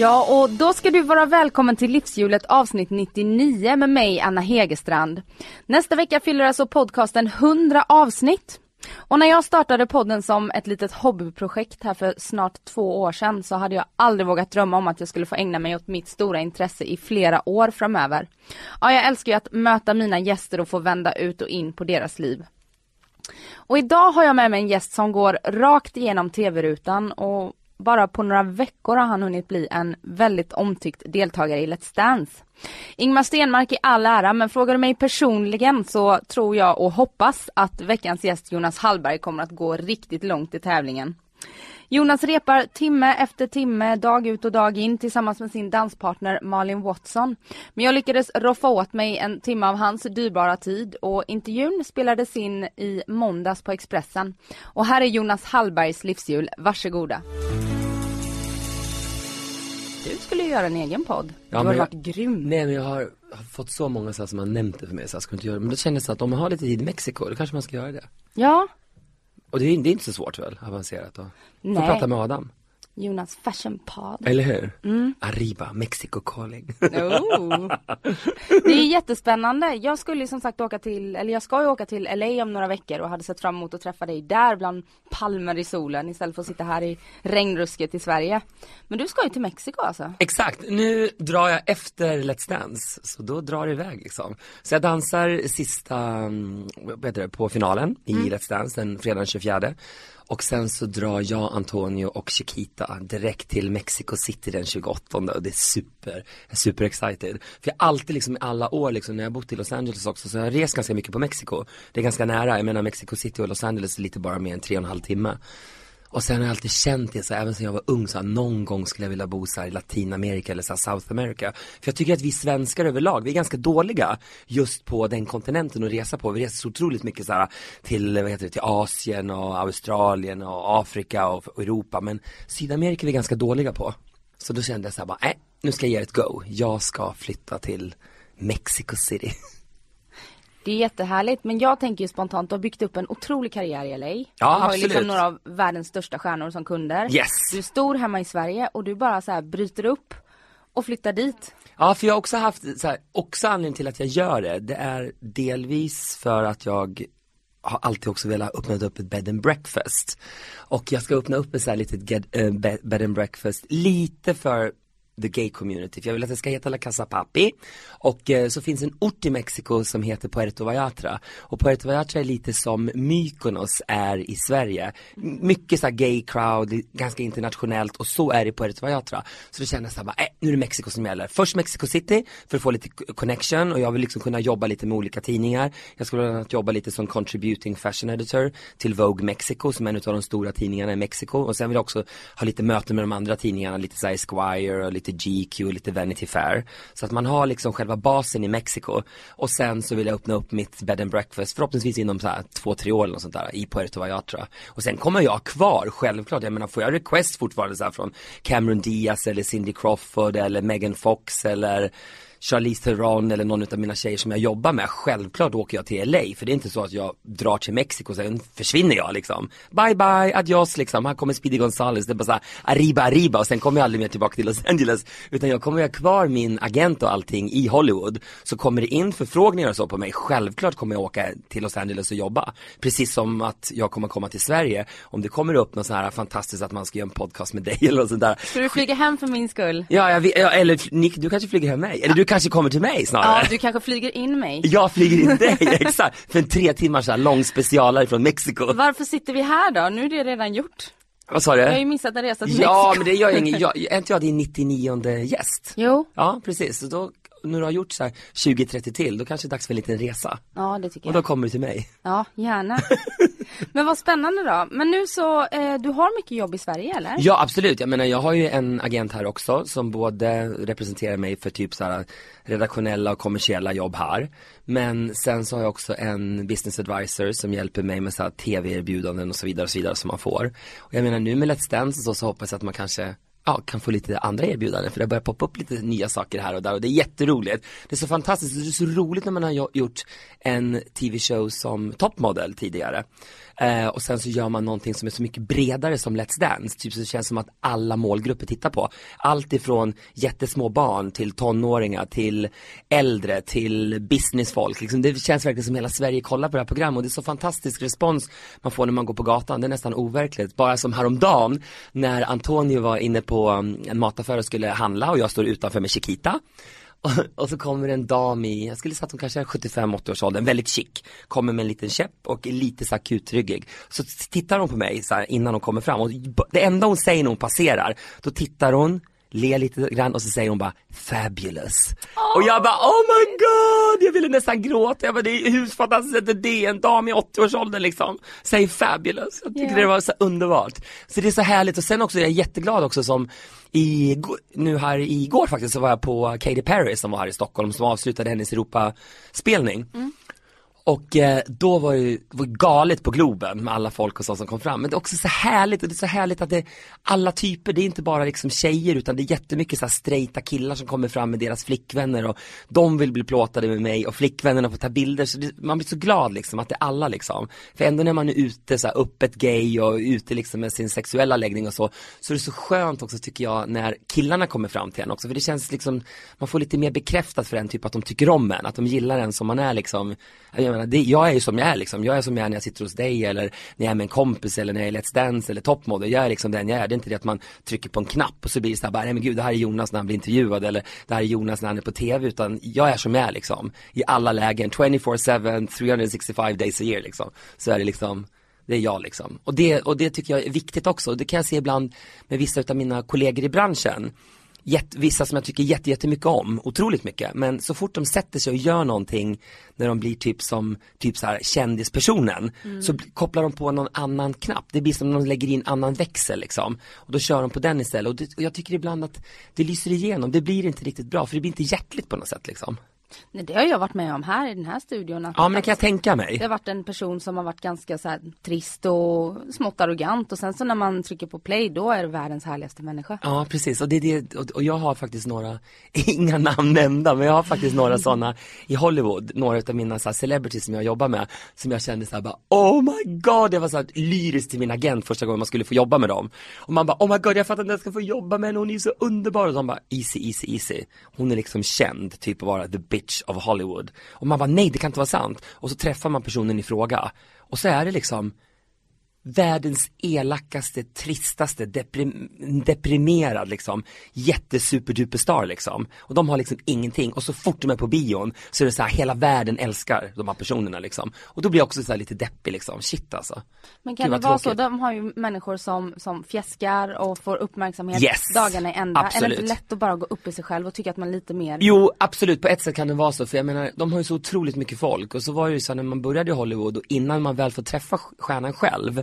Ja, och då ska du vara välkommen till Livshjulet avsnitt 99 med mig, Anna Hegerstrand. Nästa vecka fyller alltså podcasten 100 avsnitt. Och när jag startade podden som ett litet hobbyprojekt här för snart två år sedan så hade jag aldrig vågat drömma om att jag skulle få ägna mig åt mitt stora intresse i flera år framöver. Ja, jag älskar ju att möta mina gäster och få vända ut och in på deras liv. Och idag har jag med mig en gäst som går rakt igenom tv-rutan och bara på några veckor har han hunnit bli en väldigt omtyckt deltagare i Let's Dance. Ingmar Stenmark i all ära, men frågar du mig personligen så tror jag och hoppas att veckans gäst Jonas Hallberg kommer att gå riktigt långt i tävlingen. Jonas repar timme efter timme, dag ut och dag in tillsammans med sin danspartner Malin Watson. Men jag lyckades roffa åt mig en timme av hans dyrbara tid och intervjun spelades in i måndags på Expressen. Och här är Jonas Hallbergs livshjul, varsågoda. Du skulle ju göra en egen podd. Ja, du har jag- varit grym. Nej men jag har, har fått så många så här, som har nämnt det för mig så jag ska inte göra det. Men då kändes det att om man har lite tid i Mexiko, då kanske man ska göra det. Ja, Och det är, det är inte så svårt väl, avancerat Få Nej. prata med Adam. Jonas Fashion Pod. Eller hur? Mm. Arriba, Mexico calling. Oh. Det är jättespännande. Jag skulle som sagt åka till, eller jag ska ju åka till LA om några veckor och hade sett fram emot att träffa dig där bland palmer i solen istället för att sitta här i regnrusket i Sverige. Men du ska ju till Mexiko alltså? Exakt, nu drar jag efter Let's Dance, så då drar det iväg liksom. Så jag dansar sista, mm, vad heter det, på finalen i Let's Dance den fredagen 24. Och sen så drar jag, Antonio och Chiquita direkt till Mexico City den 28 och det är super, jag är super excited. För jag har alltid liksom i alla år liksom när jag har bott i Los Angeles också så har jag rest ganska mycket på Mexiko. Det är ganska nära, jag menar Mexico City och Los Angeles är lite bara mer än tre och en halv timme. Och sen har jag alltid känt det så här, även sen jag var ung så här, någon gång skulle jag vilja bo så här i Latinamerika eller så här South America. För jag tycker att vi svenskar överlag, vi är ganska dåliga just på den kontinenten att resa på. Vi reser så otroligt mycket så här till, vad heter det, till Asien och Australien och Afrika och och Europa. Men Sydamerika är vi ganska dåliga på. Så då kände jag så här bara, nej, nu ska jag ge det ett go. Jag ska flytta till Mexico City. Det är jättehärligt men jag tänker ju spontant, du har byggt upp en otrolig karriär i LA. Ja, du har ju liksom några av världens största stjärnor som kunder. Yes. Du är stor hemma i Sverige och du bara så här bryter upp och flyttar dit. Ja, för jag har också haft, så här, också anledningen till att jag gör det, det är delvis för att jag har alltid också velat öppna upp ett bed and breakfast. Och jag ska öppna upp ett så här litet get, be- bed and breakfast lite för the gay community, för jag vill att det ska heta La Casa Papi och eh, så finns en ort i Mexiko som heter Puerto Vallarta och Puerto Vallarta är lite som Mykonos är i Sverige. Mycket så här gay crowd, ganska internationellt och så är det i Puerto Vallarta. Så då kändes jag bara, äh, nu är det Mexiko som gäller. Först Mexico City för att få lite connection och jag vill liksom kunna jobba lite med olika tidningar. Jag skulle bland annat jobba lite som contributing fashion editor till Vogue Mexico som är en av de stora tidningarna i Mexiko och sen vill jag också ha lite möten med de andra tidningarna, lite såhär, Esquire och lite Lite GQ lite Vanity Fair. Så att man har liksom själva basen i Mexiko och sen så vill jag öppna upp mitt bed and breakfast förhoppningsvis inom så här två, tre år eller något sånt där i Puerto Vallarta. Och sen kommer jag kvar, självklart, jag menar får jag request fortfarande så här från Cameron Diaz eller Cindy Crawford eller Megan Fox eller Charlize Theron eller någon av mina tjejer som jag jobbar med, självklart åker jag till LA för det är inte så att jag drar till Mexiko och sen försvinner jag liksom. Bye bye, adios liksom, här kommer Speedy Gonzales, det är bara såhär arriba arriba och sen kommer jag aldrig mer tillbaka till Los Angeles. Utan jag kommer ha kvar min agent och allting i Hollywood. Så kommer det in förfrågningar och så på mig, självklart kommer jag åka till Los Angeles och jobba. Precis som att jag kommer komma till Sverige. Om det kommer upp något så här fantastiskt att man ska göra en podcast med dig eller något sånt där. Ska du flyga hem för min skull? Ja, jag ja eller Nick, du kanske flyger hem mig? Eller du kanske kommer till mig snarare? Ja, du kanske flyger in mig. Jag flyger in dig, exakt. För en tre timmars så här lång specialare från Mexiko. Varför sitter vi här då? Nu är det redan gjort. Vad sa du? Jag har ju missat en resa till Ja, Mexiko. men det gör jag ingen, jag, är inte jag din 99 gäst? Jo. Ja, precis. Så då när du har gjort så här 20-30 till, då kanske det är dags för en liten resa. Ja det tycker Och jag. då kommer du till mig. Ja, gärna. Men vad spännande då. Men nu så, eh, du har mycket jobb i Sverige eller? Ja absolut, jag menar jag har ju en agent här också som både representerar mig för typ så här redaktionella och kommersiella jobb här. Men sen så har jag också en business advisor som hjälper mig med så här tv-erbjudanden och så vidare och så vidare som man får. Och jag menar nu med Let's Dance och så, så hoppas jag att man kanske ja, kan få lite andra erbjudanden för det börjar poppa upp lite nya saker här och där och det är jätteroligt. Det är så fantastiskt, det är så roligt när man har gjort en tv-show som toppmodell tidigare. Eh, och sen så gör man någonting som är så mycket bredare som Let's Dance, typ så det känns som att alla målgrupper tittar på. Allt ifrån jättesmå barn till tonåringar till äldre till businessfolk. Liksom, det känns verkligen som hela Sverige kollar på det här programmet och det är så fantastisk respons man får när man går på gatan. Det är nästan overkligt. Bara som häromdagen när Antonio var inne på på um, en mataffär och skulle handla och jag står utanför med Chiquita. Och, och så kommer en dam i, jag skulle säga att hon kanske är 75-80 års åldern, väldigt chic. Kommer med en liten käpp och är lite så akutryggig. kutryggig. Så tittar hon på mig så här, innan hon kommer fram och det enda hon säger när hon passerar, då tittar hon ler lite grann och så säger hon bara fabulous. Och jag bara oh my god, jag ville nästan gråta. Jag bara det är hur fantastiskt är det? En dam i 80-årsåldern liksom säger fabulous. Jag tycker Ja. det var så underbart. Så det är så härligt och sen också är jag jätteglad också som i, nu här igår faktiskt så var jag på Katy Perry som var här i Stockholm som avslutade hennes Europaspelning. Och eh, då var det ju var galet på Globen med alla folk och så som kom fram. Men det är också så härligt och det är så härligt att det alla typer, det är inte bara liksom tjejer utan det är jättemycket så här straighta killar som kommer fram med deras flickvänner och de vill bli plåtade med mig och flickvännerna får ta bilder. Så det, man blir så glad liksom att det är alla liksom. För ändå när man är ute så här öppet gay och ute liksom med sin sexuella läggning och så, så är det så skönt också tycker jag när killarna kommer fram till en också. För det känns liksom, man får lite mer bekräftat för en typ att de tycker om en, att de gillar en som man är liksom. Jag menar, det, jag är ju som jag är liksom, jag är som jag är när jag sitter hos dig eller när jag är med en kompis eller när jag är i Let's Dance eller Topmodel. Jag är liksom den jag är, det är inte det att man trycker på en knapp och så blir det så här bara, nej men gud det här är Jonas när han blir intervjuad eller det här är Jonas när han är på TV utan jag är som jag är liksom. I alla lägen, 24-7, 365 days a year liksom. Så är det liksom det är jag liksom. Och det, och det tycker jag är viktigt också. Det kan jag se ibland med vissa av mina kollegor i branschen. Jätte, vissa som jag tycker jätte, jättemycket om, otroligt mycket. Men så fort de sätter sig och gör någonting när de blir typ som, typ så här kändispersonen. Så bl- kopplar de på någon annan knapp. Det blir som om de lägger in annan växel liksom. Och då kör de på den istället. Och, det, och jag tycker ibland att det lyser igenom. Det blir inte riktigt bra för det blir inte hjärtligt på något sätt liksom. Nej, det har jag varit med om här i den här studion. Att, Ja men det kan jag tänka det mig. har varit en person som har varit ganska så här trist och smått arrogant och sen så när man trycker på play då är det världens härligaste människa. Ja precis och det det, och, och jag har faktiskt några, inga namn nämnda, men jag har faktiskt några sådana i Hollywood, några av mina så här, celebrities som jag jobbar med, som jag kände så här bara oh my god, jag var så här lyrisk till min agent första gången man skulle få jobba med dem. Och man bara oh my god, jag fattar inte att jag ska få jobba med henne, hon är så underbar. Och de bara easy, easy, easy. Hon är liksom känd, typ att vara the bitch of Hollywood. Och man bara nej, det kan inte vara sant. Och så träffar man personen i fråga. Och så är det liksom världens elakaste, tristaste, deprim deprimerad liksom, jättesuperduperstar liksom. Och de har liksom ingenting och så fort de är på bion så är det så här, hela världen älskar de här personerna liksom. Och då blir jag också så lite deppig liksom, shit alltså. Men kan Gud, det vara så, de har ju människor som, som fjäskar och får uppmärksamhet Yes, dagarna i ända. Är det absolut. inte lätt att bara gå upp i sig själv och tycka att man är lite mer Jo, absolut, på ett sätt kan det vara så, för jag menar, de har ju så otroligt mycket folk och så var det ju så när man började i Hollywood och innan man väl får träffa stjärnan själv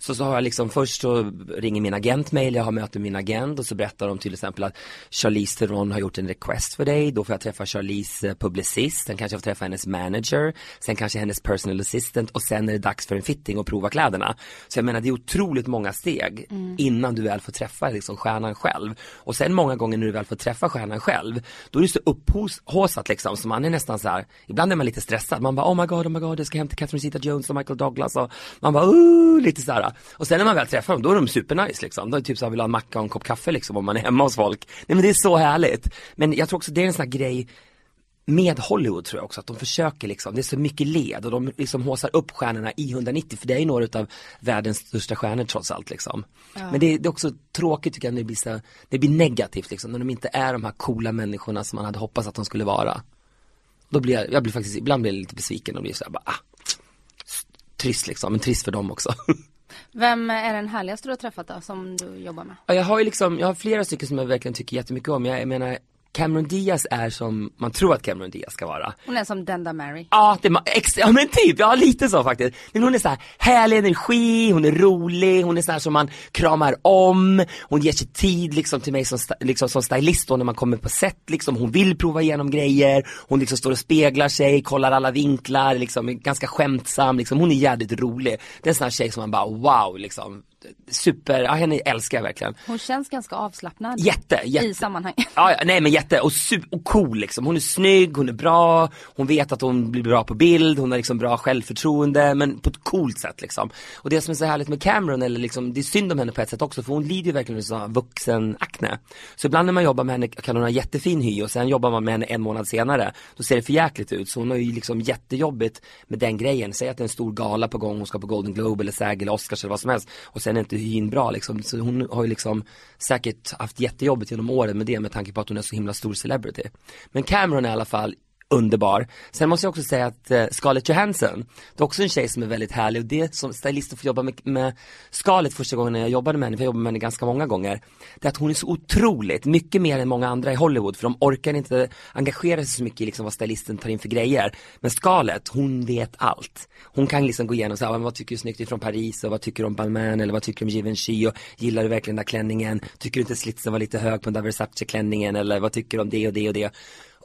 så, så har jag liksom, först så ringer min agent mig, eller jag har möte med min agent och så berättar de till exempel att Charlize Theron har gjort en request för dig, då får jag träffa Charlize eh, publicist, sen kanske jag får träffa hennes manager, sen kanske hennes personal assistant. Och sen är det dags för en fitting och prova kläderna. Så jag menar det är otroligt många steg innan du väl får träffa liksom stjärnan själv. Och sen många gånger när du väl får träffa stjärnan själv, då är det så upphåsat liksom, så man är nästan så här, ibland är man lite stressad, man bara oh my god, oh my god, jag ska hem till Catherine Zeta-Jones och Michael Douglas. Och man bara uh, lite så här. Och sen när man väl träffar dem, då är de supernice liksom. Det typ så här, vill ha en macka och en kopp kaffe liksom om man är hemma hos folk. Nej men det är så härligt. Men jag tror också det är en sån här grej med Hollywood tror jag också att de försöker liksom, det är så mycket led och de liksom håsar upp stjärnorna i 190 för det är ju några utav världens största stjärnor trots allt liksom. Men det är, det är också tråkigt tycker jag när det blir så, det blir negativt liksom, när de inte är de här coola människorna som man hade hoppats att de skulle vara. Då blir jag, jag blir faktiskt, ibland blir jag lite besviken och blir så här, bara, ah, trist liksom, men trist för dem också. Vem är den härligaste du har träffat då, som du jobbar med? Ja, jag har ju liksom, jag har flera stycken som jag verkligen tycker jättemycket om. Jag, jag menar Cameron Diaz är som man tror att Cameron Diaz ska vara. Hon är som Denda Mary. Ja, det, ex, ja men typ, ja lite så faktiskt. Men hon är så här härlig energi, hon är rolig, hon är så här som man kramar om, hon ger sig tid liksom till mig som, liksom, som stylist då när man kommer på set liksom, hon vill prova igenom grejer, hon liksom står och speglar sig, kollar alla vinklar, liksom, är ganska skämtsam, liksom, hon är jävligt rolig. Det är en sån här tjej som man bara wow liksom, super, ja henne älskar jag verkligen. Hon känns ganska avslappnad. Jätte, jätte. I sammanhanget. Ja, ja, nej men jätte, och, super, och cool liksom. Hon är snygg, hon är bra, hon vet att hon blir bra på bild, hon har liksom bra självförtroende, men på ett coolt sätt liksom. Och det som är så härligt med Cameron, eller liksom, det är synd om henne på ett sätt också, för hon lider ju verkligen av vuxen-akne. Så ibland när man jobbar med henne kan hon ha jättefin hy och sen jobbar man med henne en månad senare, då ser det för jäkligt ut. Så hon har ju liksom jättejobbigt med den grejen. Säg att det är en stor gala på gång, hon ska på Golden Globe eller SAG eller Oscars eller vad som helst, och sen är inte hyn bra liksom. Så hon har ju liksom säkert haft jättejobbigt genom åren med det med tanke på att hon är så himla stor celebrity. Men Cameron är i alla fall underbar. Sen måste jag också säga att eh, Scarlett Johansson, det är också en tjej som är väldigt härlig och det som stylist att få jobba med, med Scarlett första gången jag jobbade med henne, för jag jobbade med henne ganska många gånger, det är att hon är så otroligt, mycket mer än många andra i Hollywood, för de orkar inte engagera sig så mycket i liksom vad stylisten tar in för grejer. Men Scarlett, hon vet allt. Hon kan liksom gå igenom såhär, ah, vad tycker du är snyggt från Paris och vad tycker du om Balmain eller vad tycker du om Givenchy och gillar du verkligen den där klänningen? Tycker du inte slitsen var lite hög på den där Versace klänningen eller vad tycker du om det och det och det?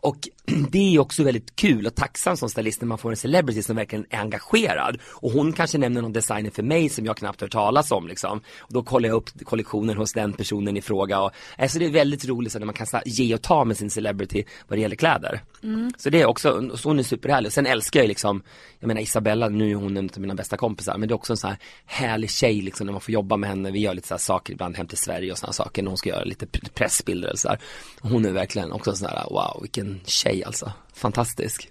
Och det är också väldigt kul och tacksam som stylist när man får en celebrity som verkligen är engagerad. Och hon kanske nämner någon designer för mig som jag knappt hört talas om liksom. Och då kollar jag upp kollektionen hos den personen i fråga. Och, alltså det är väldigt roligt så när man kan ge och ta med sin celebrity vad det gäller kläder. Mm. Så det är också, så hon är superhärlig. Och sen älskar jag liksom, jag menar Isabella, nu är hon en av mina bästa kompisar. Men det är också en sån här härlig tjej liksom när man får jobba med henne. Vi gör lite så saker ibland hem till Sverige och sådana saker. När hon ska göra lite pressbilder och så här. Hon är verkligen också en sån här, wow vilken tjej alltså. Fantastisk.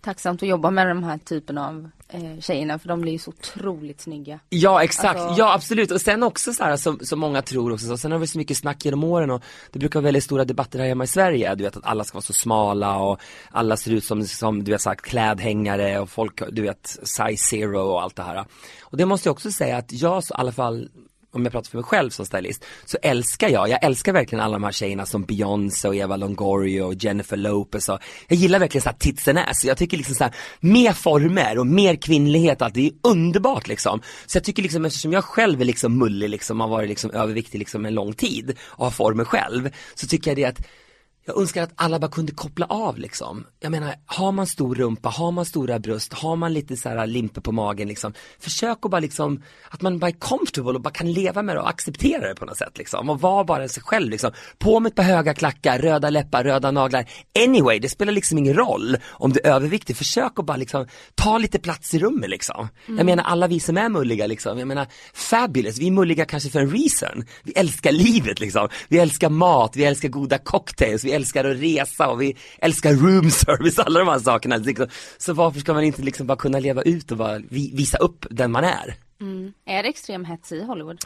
Tacksamt att jobba med de här typen av eh, tjejerna för de blir ju så otroligt snygga. Ja exakt, alltså... ja absolut och sen också så här som, som många tror också, så, sen har vi så mycket snack genom åren och det brukar vara väldigt stora debatter här hemma i Sverige, du vet att alla ska vara så smala och alla ser ut som, som du vet sagt klädhängare och folk, du vet size zero och allt det här. Och det måste jag också säga att jag så, i alla fall om jag pratar för mig själv som stylist, så älskar jag, jag älskar verkligen alla de här tjejerna som Beyoncé och Eva Longoria och Jennifer Lopez och jag gillar verkligen såhär tits and ass. Jag tycker liksom såhär, mer former och mer kvinnlighet, allt, det är underbart liksom. Så jag tycker liksom, eftersom jag själv är liksom mullig liksom, har varit liksom överviktig liksom en lång tid och har former själv, så tycker jag det att jag önskar att alla bara kunde koppla av liksom. Jag menar, har man stor rumpa, har man stora bröst, har man lite så här limpe på magen liksom. Försök att bara liksom, att man bara är comfortable och bara kan leva med det och acceptera det på något sätt liksom. Och vara bara sig själv liksom. På med ett par höga klackar, röda läppar, röda naglar. Anyway, det spelar liksom ingen roll om du är överviktig. Försök att bara liksom ta lite plats i rummet liksom. Mm. Jag menar alla vi som är mulliga liksom. Jag menar, fabulous, vi är mulliga kanske för en reason. Vi älskar livet liksom. Vi älskar mat, vi älskar goda cocktails, vi älskar att resa och vi älskar room service, alla de här sakerna. Liksom. Så varför ska man inte liksom bara kunna leva ut och bara visa upp den man är? Mm. Är det extrem hets i Hollywood?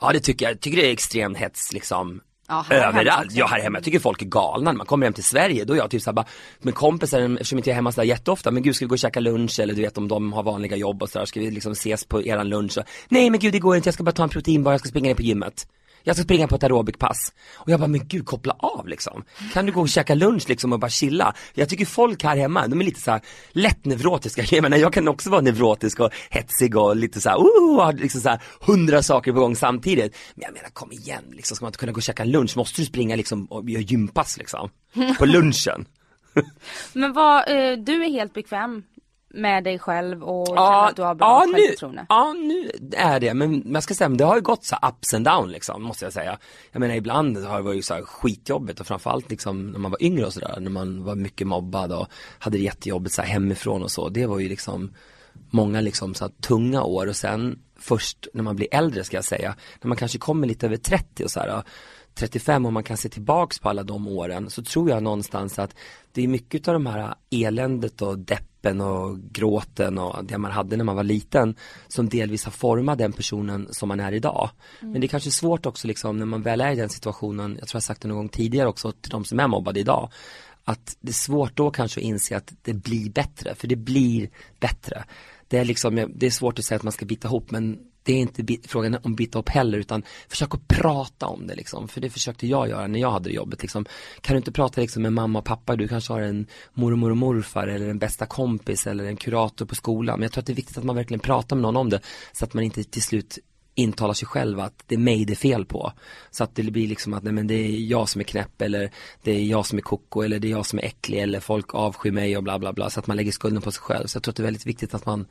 Ja det tycker jag, jag tycker det är extrem hets liksom Ja, Överallt, ja här hemma, jag tycker folk är galna när man kommer hem till Sverige, då är jag typ såhär bara med kompisar, eftersom inte jag är hemma sådär jätteofta, men gud ska vi gå och käka lunch eller du vet om de har vanliga jobb och sådär, ska vi liksom ses på eran lunch? Och, Nej men gud det går inte, jag ska bara ta en proteinbar, jag ska springa ner på gymmet jag ska springa på ett aerobikpass. Och jag bara, men gud koppla av liksom. Kan du gå och käka lunch liksom och bara chilla? Jag tycker folk här hemma, de är lite så här lätt neurotiska. Jag menar, jag kan också vara neurotisk och hetsig och lite så här, oh, liksom så här hundra saker på gång samtidigt. Men jag menar, kom igen liksom, ska man inte kunna gå och käka lunch, måste du springa liksom och göra gympass liksom? På lunchen. men vad, eh, du är helt bekväm med dig själv och ja, att du har bra ja, självförtroende? Ja, nu är det, men jag ska säga, det har ju gått så ups and down liksom, måste jag säga. Jag menar ibland har det varit så här skitjobbigt och framförallt liksom när man var yngre och sådär, när man var mycket mobbad och hade det jättejobbigt så här hemifrån och så. Det var ju liksom många liksom så här tunga år och sen först när man blir äldre ska jag säga, när man kanske kommer lite över 30 och så här 35 och man kan se tillbaks på alla de åren så tror jag någonstans att det är mycket av de här eländet och deppen och gråten och det man hade när man var liten som delvis har format den personen som man är idag. Mm. Men det är kanske svårt också liksom när man väl är i den situationen, jag tror jag sagt det någon gång tidigare också till de som är mobbade idag, att det är svårt då kanske att inse att det blir bättre, för det blir bättre. Det är liksom, det är svårt att säga att man ska bita ihop men det är inte frågan om bita upp heller utan försök att prata om det liksom. För det försökte jag göra när jag hade det jobbet liksom. Kan du inte prata liksom med mamma och pappa, du kanske har en mormor och morfar eller en bästa kompis eller en kurator på skolan. Men jag tror att det är viktigt att man verkligen pratar med någon om det så att man inte till slut intalar sig själv att det är mig det är fel på. Så att det blir liksom att nej men det är jag som är knäpp eller det är jag som är koko eller det är jag som är äcklig eller folk avskyr mig och bla bla bla. Så att man lägger skulden på sig själv. Så jag tror att det är väldigt viktigt att man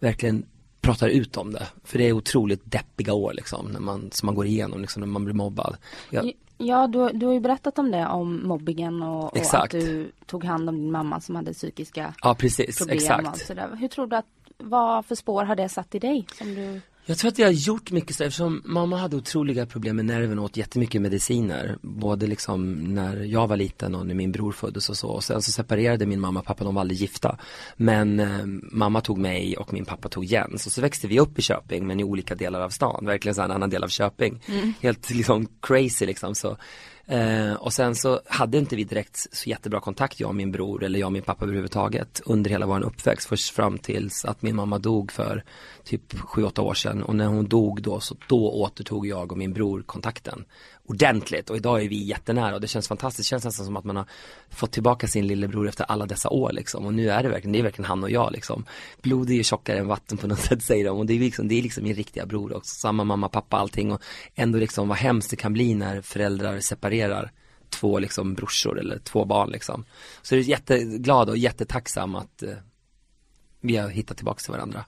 verkligen pratar ut om det. För det är otroligt deppiga år liksom, när man, som man går igenom liksom, när man blir mobbad. Jag, Ja, du, du har ju berättat om det, om mobbingen och, och att du tog hand om din mamma som hade psykiska ja, precis, problem. Exakt. Och sådär. Hur tror du att, vad för spår har det satt i dig? Som du... Jag tror att jag har gjort mycket så eftersom mamma hade otroliga problem med nerven och åt jättemycket mediciner. Både liksom när jag var liten och när min bror föddes och så. Och sen så separerade min mamma och pappa, de var aldrig gifta. Men eh, mamma tog mig och min pappa tog Jens. Och så växte vi upp i Köping men i olika delar av stan. Verkligen så en annan del av Köping. Mm. Helt liksom crazy liksom. Så Eh, och sen så hade inte vi direkt så jättebra kontakt, jag och min bror eller jag och min pappa överhuvudtaget under hela vår uppväxt först fram tills att min mamma dog för typ 7-8 år sedan. Och när hon dog då så då återtog jag och min bror kontakten ordentligt. Och idag är vi jättenära och det känns fantastiskt, det känns nästan som att man har fått tillbaka sin lillebror efter alla dessa år liksom. Och nu är det verkligen, det är verkligen han och jag liksom. Blod är ju tjockare än vatten på något sätt säger de. Och det är liksom, det är liksom min riktiga bror också, samma mamma, pappa, allting. Och ändå liksom vad hemskt det kan bli när föräldrar separerar två liksom brorsor eller två barn liksom. Så jag är jätteglad och jättetacksam att eh, vi har hittat tillbaka till varandra.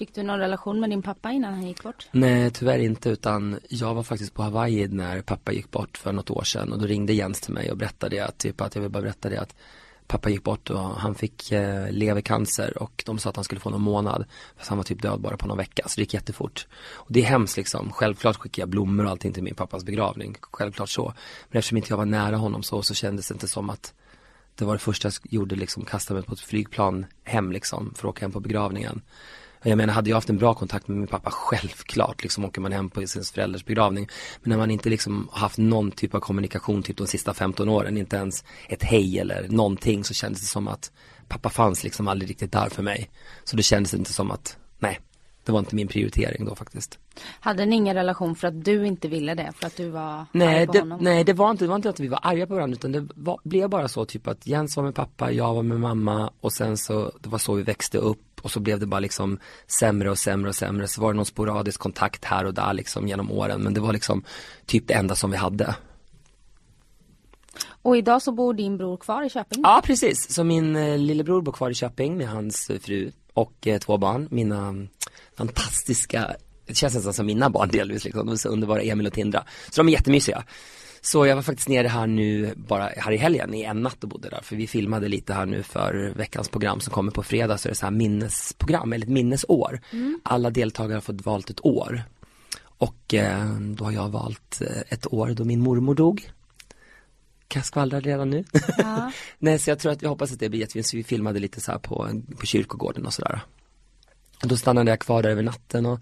Fick du någon relation med din pappa innan han gick bort? Nej tyvärr inte utan jag var faktiskt på Hawaii när pappa gick bort för något år sedan och då ringde Jens till mig och berättade att, typ att jag vill bara berätta det att pappa gick bort och han fick eh, levercancer och de sa att han skulle få någon månad. Fast han var typ död bara på någon vecka så det gick jättefort. Och det är hemskt liksom. Självklart skickade jag blommor och allting till min pappas begravning. Självklart så. Men eftersom inte jag var nära honom så, så kändes det inte som att det var det första jag gjorde liksom, kasta mig på ett flygplan hem liksom för att åka hem på begravningen. Jag menar, hade jag haft en bra kontakt med min pappa, självklart liksom åker man hem på sin förälders begravning. Men när man inte liksom haft någon typ av kommunikation typ de sista 15 åren, inte ens ett hej eller någonting så kändes det som att pappa fanns liksom aldrig riktigt där för mig. Så det kändes inte som att, nej, det var inte min prioritering då faktiskt. Hade ni ingen relation för att du inte ville det? För att du var nej, arg på det, honom? Nej, det var, inte, det var inte att vi var arga på varandra utan det var, blev bara så typ att Jens var med pappa, jag var med mamma och sen så, det var så vi växte upp och så blev det bara liksom sämre och sämre och sämre. Så var det någon sporadisk kontakt här och där liksom genom åren. Men det var liksom typ det enda som vi hade. Och idag så bor din bror kvar i Köping? Ja precis, så min eh, lillebror bor kvar i Köping med hans fru och eh, två barn. Mina fantastiska, det känns nästan som mina barn delvis liksom, de är så underbara Emil och Tindra. Så de är jättemysiga. Så jag var faktiskt nere här nu bara här i helgen i en natt och bodde där för vi filmade lite här nu för veckans program som kommer på fredag så är det så här minnesprogram eller ett minnesår. Mm. Alla deltagare har fått valt ett år. Och eh, då har jag valt eh, ett år då min mormor dog. Kan jag skvallra redan nu? Ja. Nej så jag tror att vi hoppas att det blir jättefint så vi filmade lite så på, på kyrkogården och sådär. Då stannade jag kvar där över natten och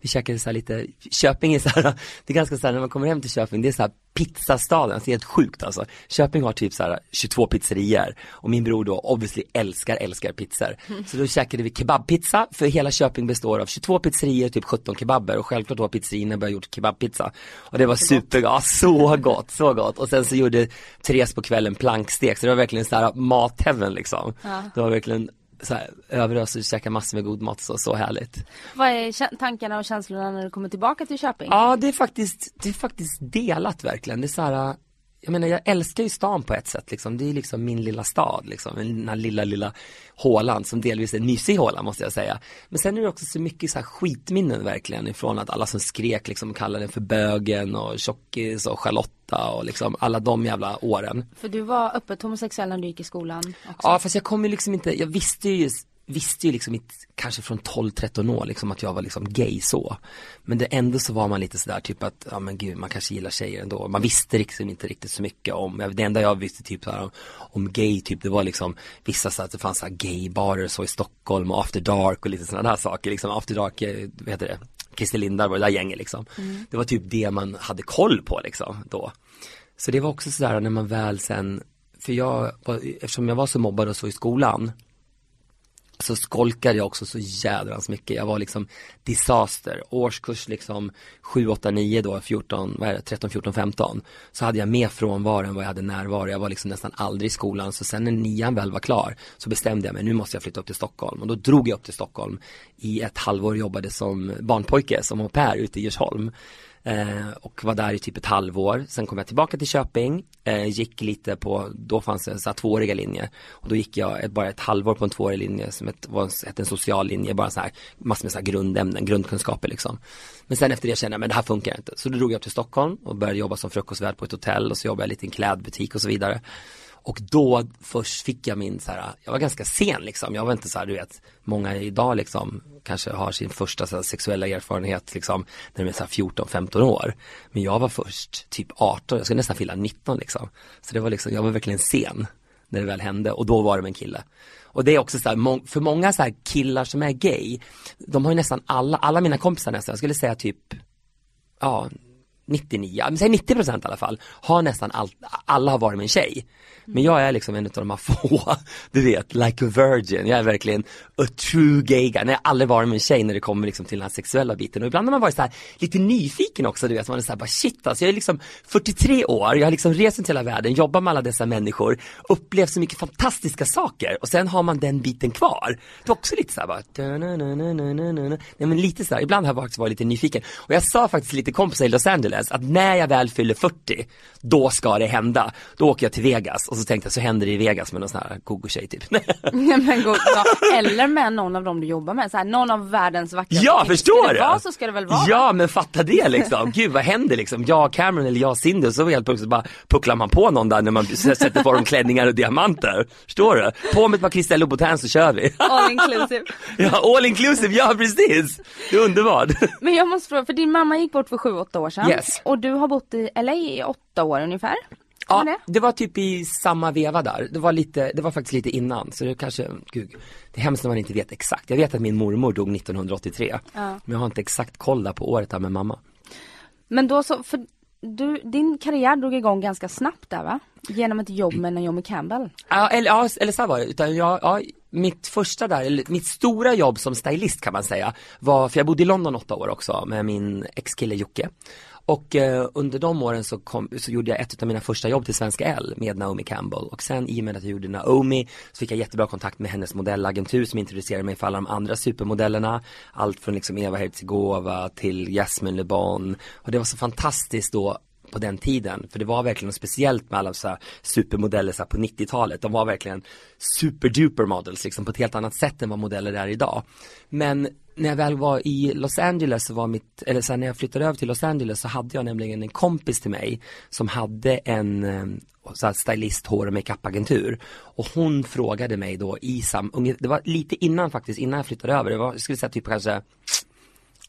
vi käkade så lite, Köping är så här, det är ganska så här, när man kommer hem till Köping, det är så här pizzastaden, alltså det är helt sjukt alltså. Köping har typ så här 22 pizzerier och min bror då obviously älskar, älskar pizzor. Mm. Så då käkade vi kebabpizza, för hela Köping består av 22 pizzerier, typ 17 kebaber och självklart då har pizzerierna börjat gjort kebabpizza. Och det var supergott, så gott, så gott. Och sen så gjorde Therese på kvällen plankstek, så det var verkligen så här matheaven liksom. Ja. Det var verkligen så här, överös och käka massor med god mat så, så härligt. Vad är tankarna och känslorna när du kommer tillbaka till Köping? Ja det är faktiskt, det är faktiskt delat verkligen. Det är så här, jag menar jag älskar ju stan på ett sätt liksom. Det är liksom min lilla stad liksom. Den här lilla, lilla hålan som delvis är en mysig håla måste jag säga. Men sen är det också så mycket så här skitminnen verkligen ifrån att alla som skrek liksom kallade den för bögen och tjockis och Charlotta och liksom alla de jävla åren. För du var öppet homosexuell när du gick i skolan också. Ja fast jag kom ju liksom inte, jag visste ju visste ju liksom inte, kanske från 12-13 år liksom att jag var liksom gay så. Men det ändå så var man lite sådär typ att, ja men gud man kanske gillar tjejer ändå. Man visste liksom inte riktigt så mycket om, det enda jag visste typ så här, om, om gay typ det var liksom vissa så att det fanns så här gaybarer så i Stockholm och after dark och lite sådana där saker liksom. After dark, eh, vad heter det? Christer Lindar var det där gänget liksom. Mm. Det var typ det man hade koll på liksom då. Så det var också sådär när man väl sen, för jag, eftersom jag var så mobbad och så i skolan så skolkade jag också så jädrans mycket. Jag var liksom disaster. Årskurs liksom 7, 8, 9 då, 14, vad är det, 13, 14, 15. Så hade jag mer frånvaro än vad jag hade närvaro. Jag var liksom nästan aldrig i skolan. Så sen när nian väl var klar så bestämde jag mig, nu måste jag flytta upp till Stockholm. Och då drog jag upp till Stockholm i ett halvår jobbade som barnpojke, som au pair ute i Djursholm. Eh, och var där i typ ett halvår. Sen kom jag tillbaka till Köping, eh, gick lite på, då fanns det en så här tvååriga linje. Och då gick jag ett, bara ett halvår på en tvåårig linje som ett, var ett, en social linje, bara så här massor med så här grundämnen, grundkunskaper liksom. Men sen efter det kände jag, men det här funkar inte. Så då drog jag upp till Stockholm och började jobba som frukostvärd på ett hotell och så jobbade jag lite i en klädbutik och så vidare. Och då först fick jag min så här, jag var ganska sen liksom, jag var inte så här, du vet, många idag liksom kanske har sin första så här, sexuella erfarenhet liksom när de är så här 14-15 år. Men jag var först typ 18, jag skulle nästan fylla 19 liksom. Så det var liksom, jag var verkligen sen när det väl hände och då var det med en kille. Och det är också så här, för många så här killar som är gay, de har ju nästan alla, alla mina kompisar nästan, jag skulle säga typ, ja, 99, men säg 90% i alla fall, har nästan allt, alla har varit med en tjej. Men jag är liksom en av de här få, du vet, like a virgin. Jag är verkligen a true gay guy. Jag har aldrig varit med en tjej när det kommer liksom till den här sexuella biten. Och ibland har man varit så här, lite nyfiken också, du vet. Man är så här, bara shit alltså, jag är liksom 43 år, jag har liksom rest runt hela världen, jobbat med alla dessa människor, upplevt så mycket fantastiska saker. Och sen har man den biten kvar. Det är också lite så här bara, Nej men lite så här, ibland har jag faktiskt varit lite nyfiken. Och jag sa faktiskt lite kompisar i Los Angeles Angeles att när jag väl fyller 40, då ska det hända. Då åker jag till Vegas och så tänkte jag så händer det i Vegas med någon sån här gogo-tjej typ. men go ja, eller med någon av dem du jobbar med, så här, någon av världens vackraste Ja, förstår du? Vara, så ska det väl vara. Ja, men fatta det liksom. Gud, vad händer liksom? Jag, Cameron eller jag, Cindy och så helt plötsligt bara pucklar man på någon där när man sätter på dem klänningar och diamanter. Förstår du? På med ett par Christian Louboutin så kör vi. All inclusive. ja, all inclusive, ja precis. Det är underbart. men jag måste fråga, för din mamma gick bort för sju, åtta år sedan. Yes. Och du har bott i LA i åtta år ungefär. Ja, det? det var typ i samma veva där. Det var lite, det var faktiskt lite innan. Så det kanske, gud, det är hemskt när man inte vet exakt. Jag vet att min mormor dog 1983. Ja. Men jag har inte exakt koll där på året där med mamma. Men då så, för du, din karriär drog igång ganska snabbt där va? Genom ett jobb med Naomi Campbell. Ja, eller, ja, eller så var det. Utan jag, ja, mitt första där, eller mitt stora jobb som stylist kan man säga, var, för jag bodde i London åtta år också med min ex-kille Jocke. Och eh, under de åren så, kom, så gjorde jag ett av mina första jobb till Svenska L med Naomi Campbell och sen i och med att jag gjorde Naomi så fick jag jättebra kontakt med hennes modellagentur som introducerade mig för alla de andra supermodellerna. Allt från liksom Eva Herzigova till Jasmine Le Bon och det var så fantastiskt då på den tiden. För det var verkligen något speciellt med alla så här supermodeller så här på 90-talet. De var verkligen superduper models liksom på ett helt annat sätt än vad modeller är idag. Men när jag väl var i Los Angeles så var mitt, eller sen när jag flyttade över till Los Angeles så hade jag nämligen en kompis till mig som hade en eh, så här stylist, hår och makeupagentur. Och hon frågade mig då i sam, det var lite innan faktiskt, innan jag flyttade över, det var, jag skulle säga typ kanske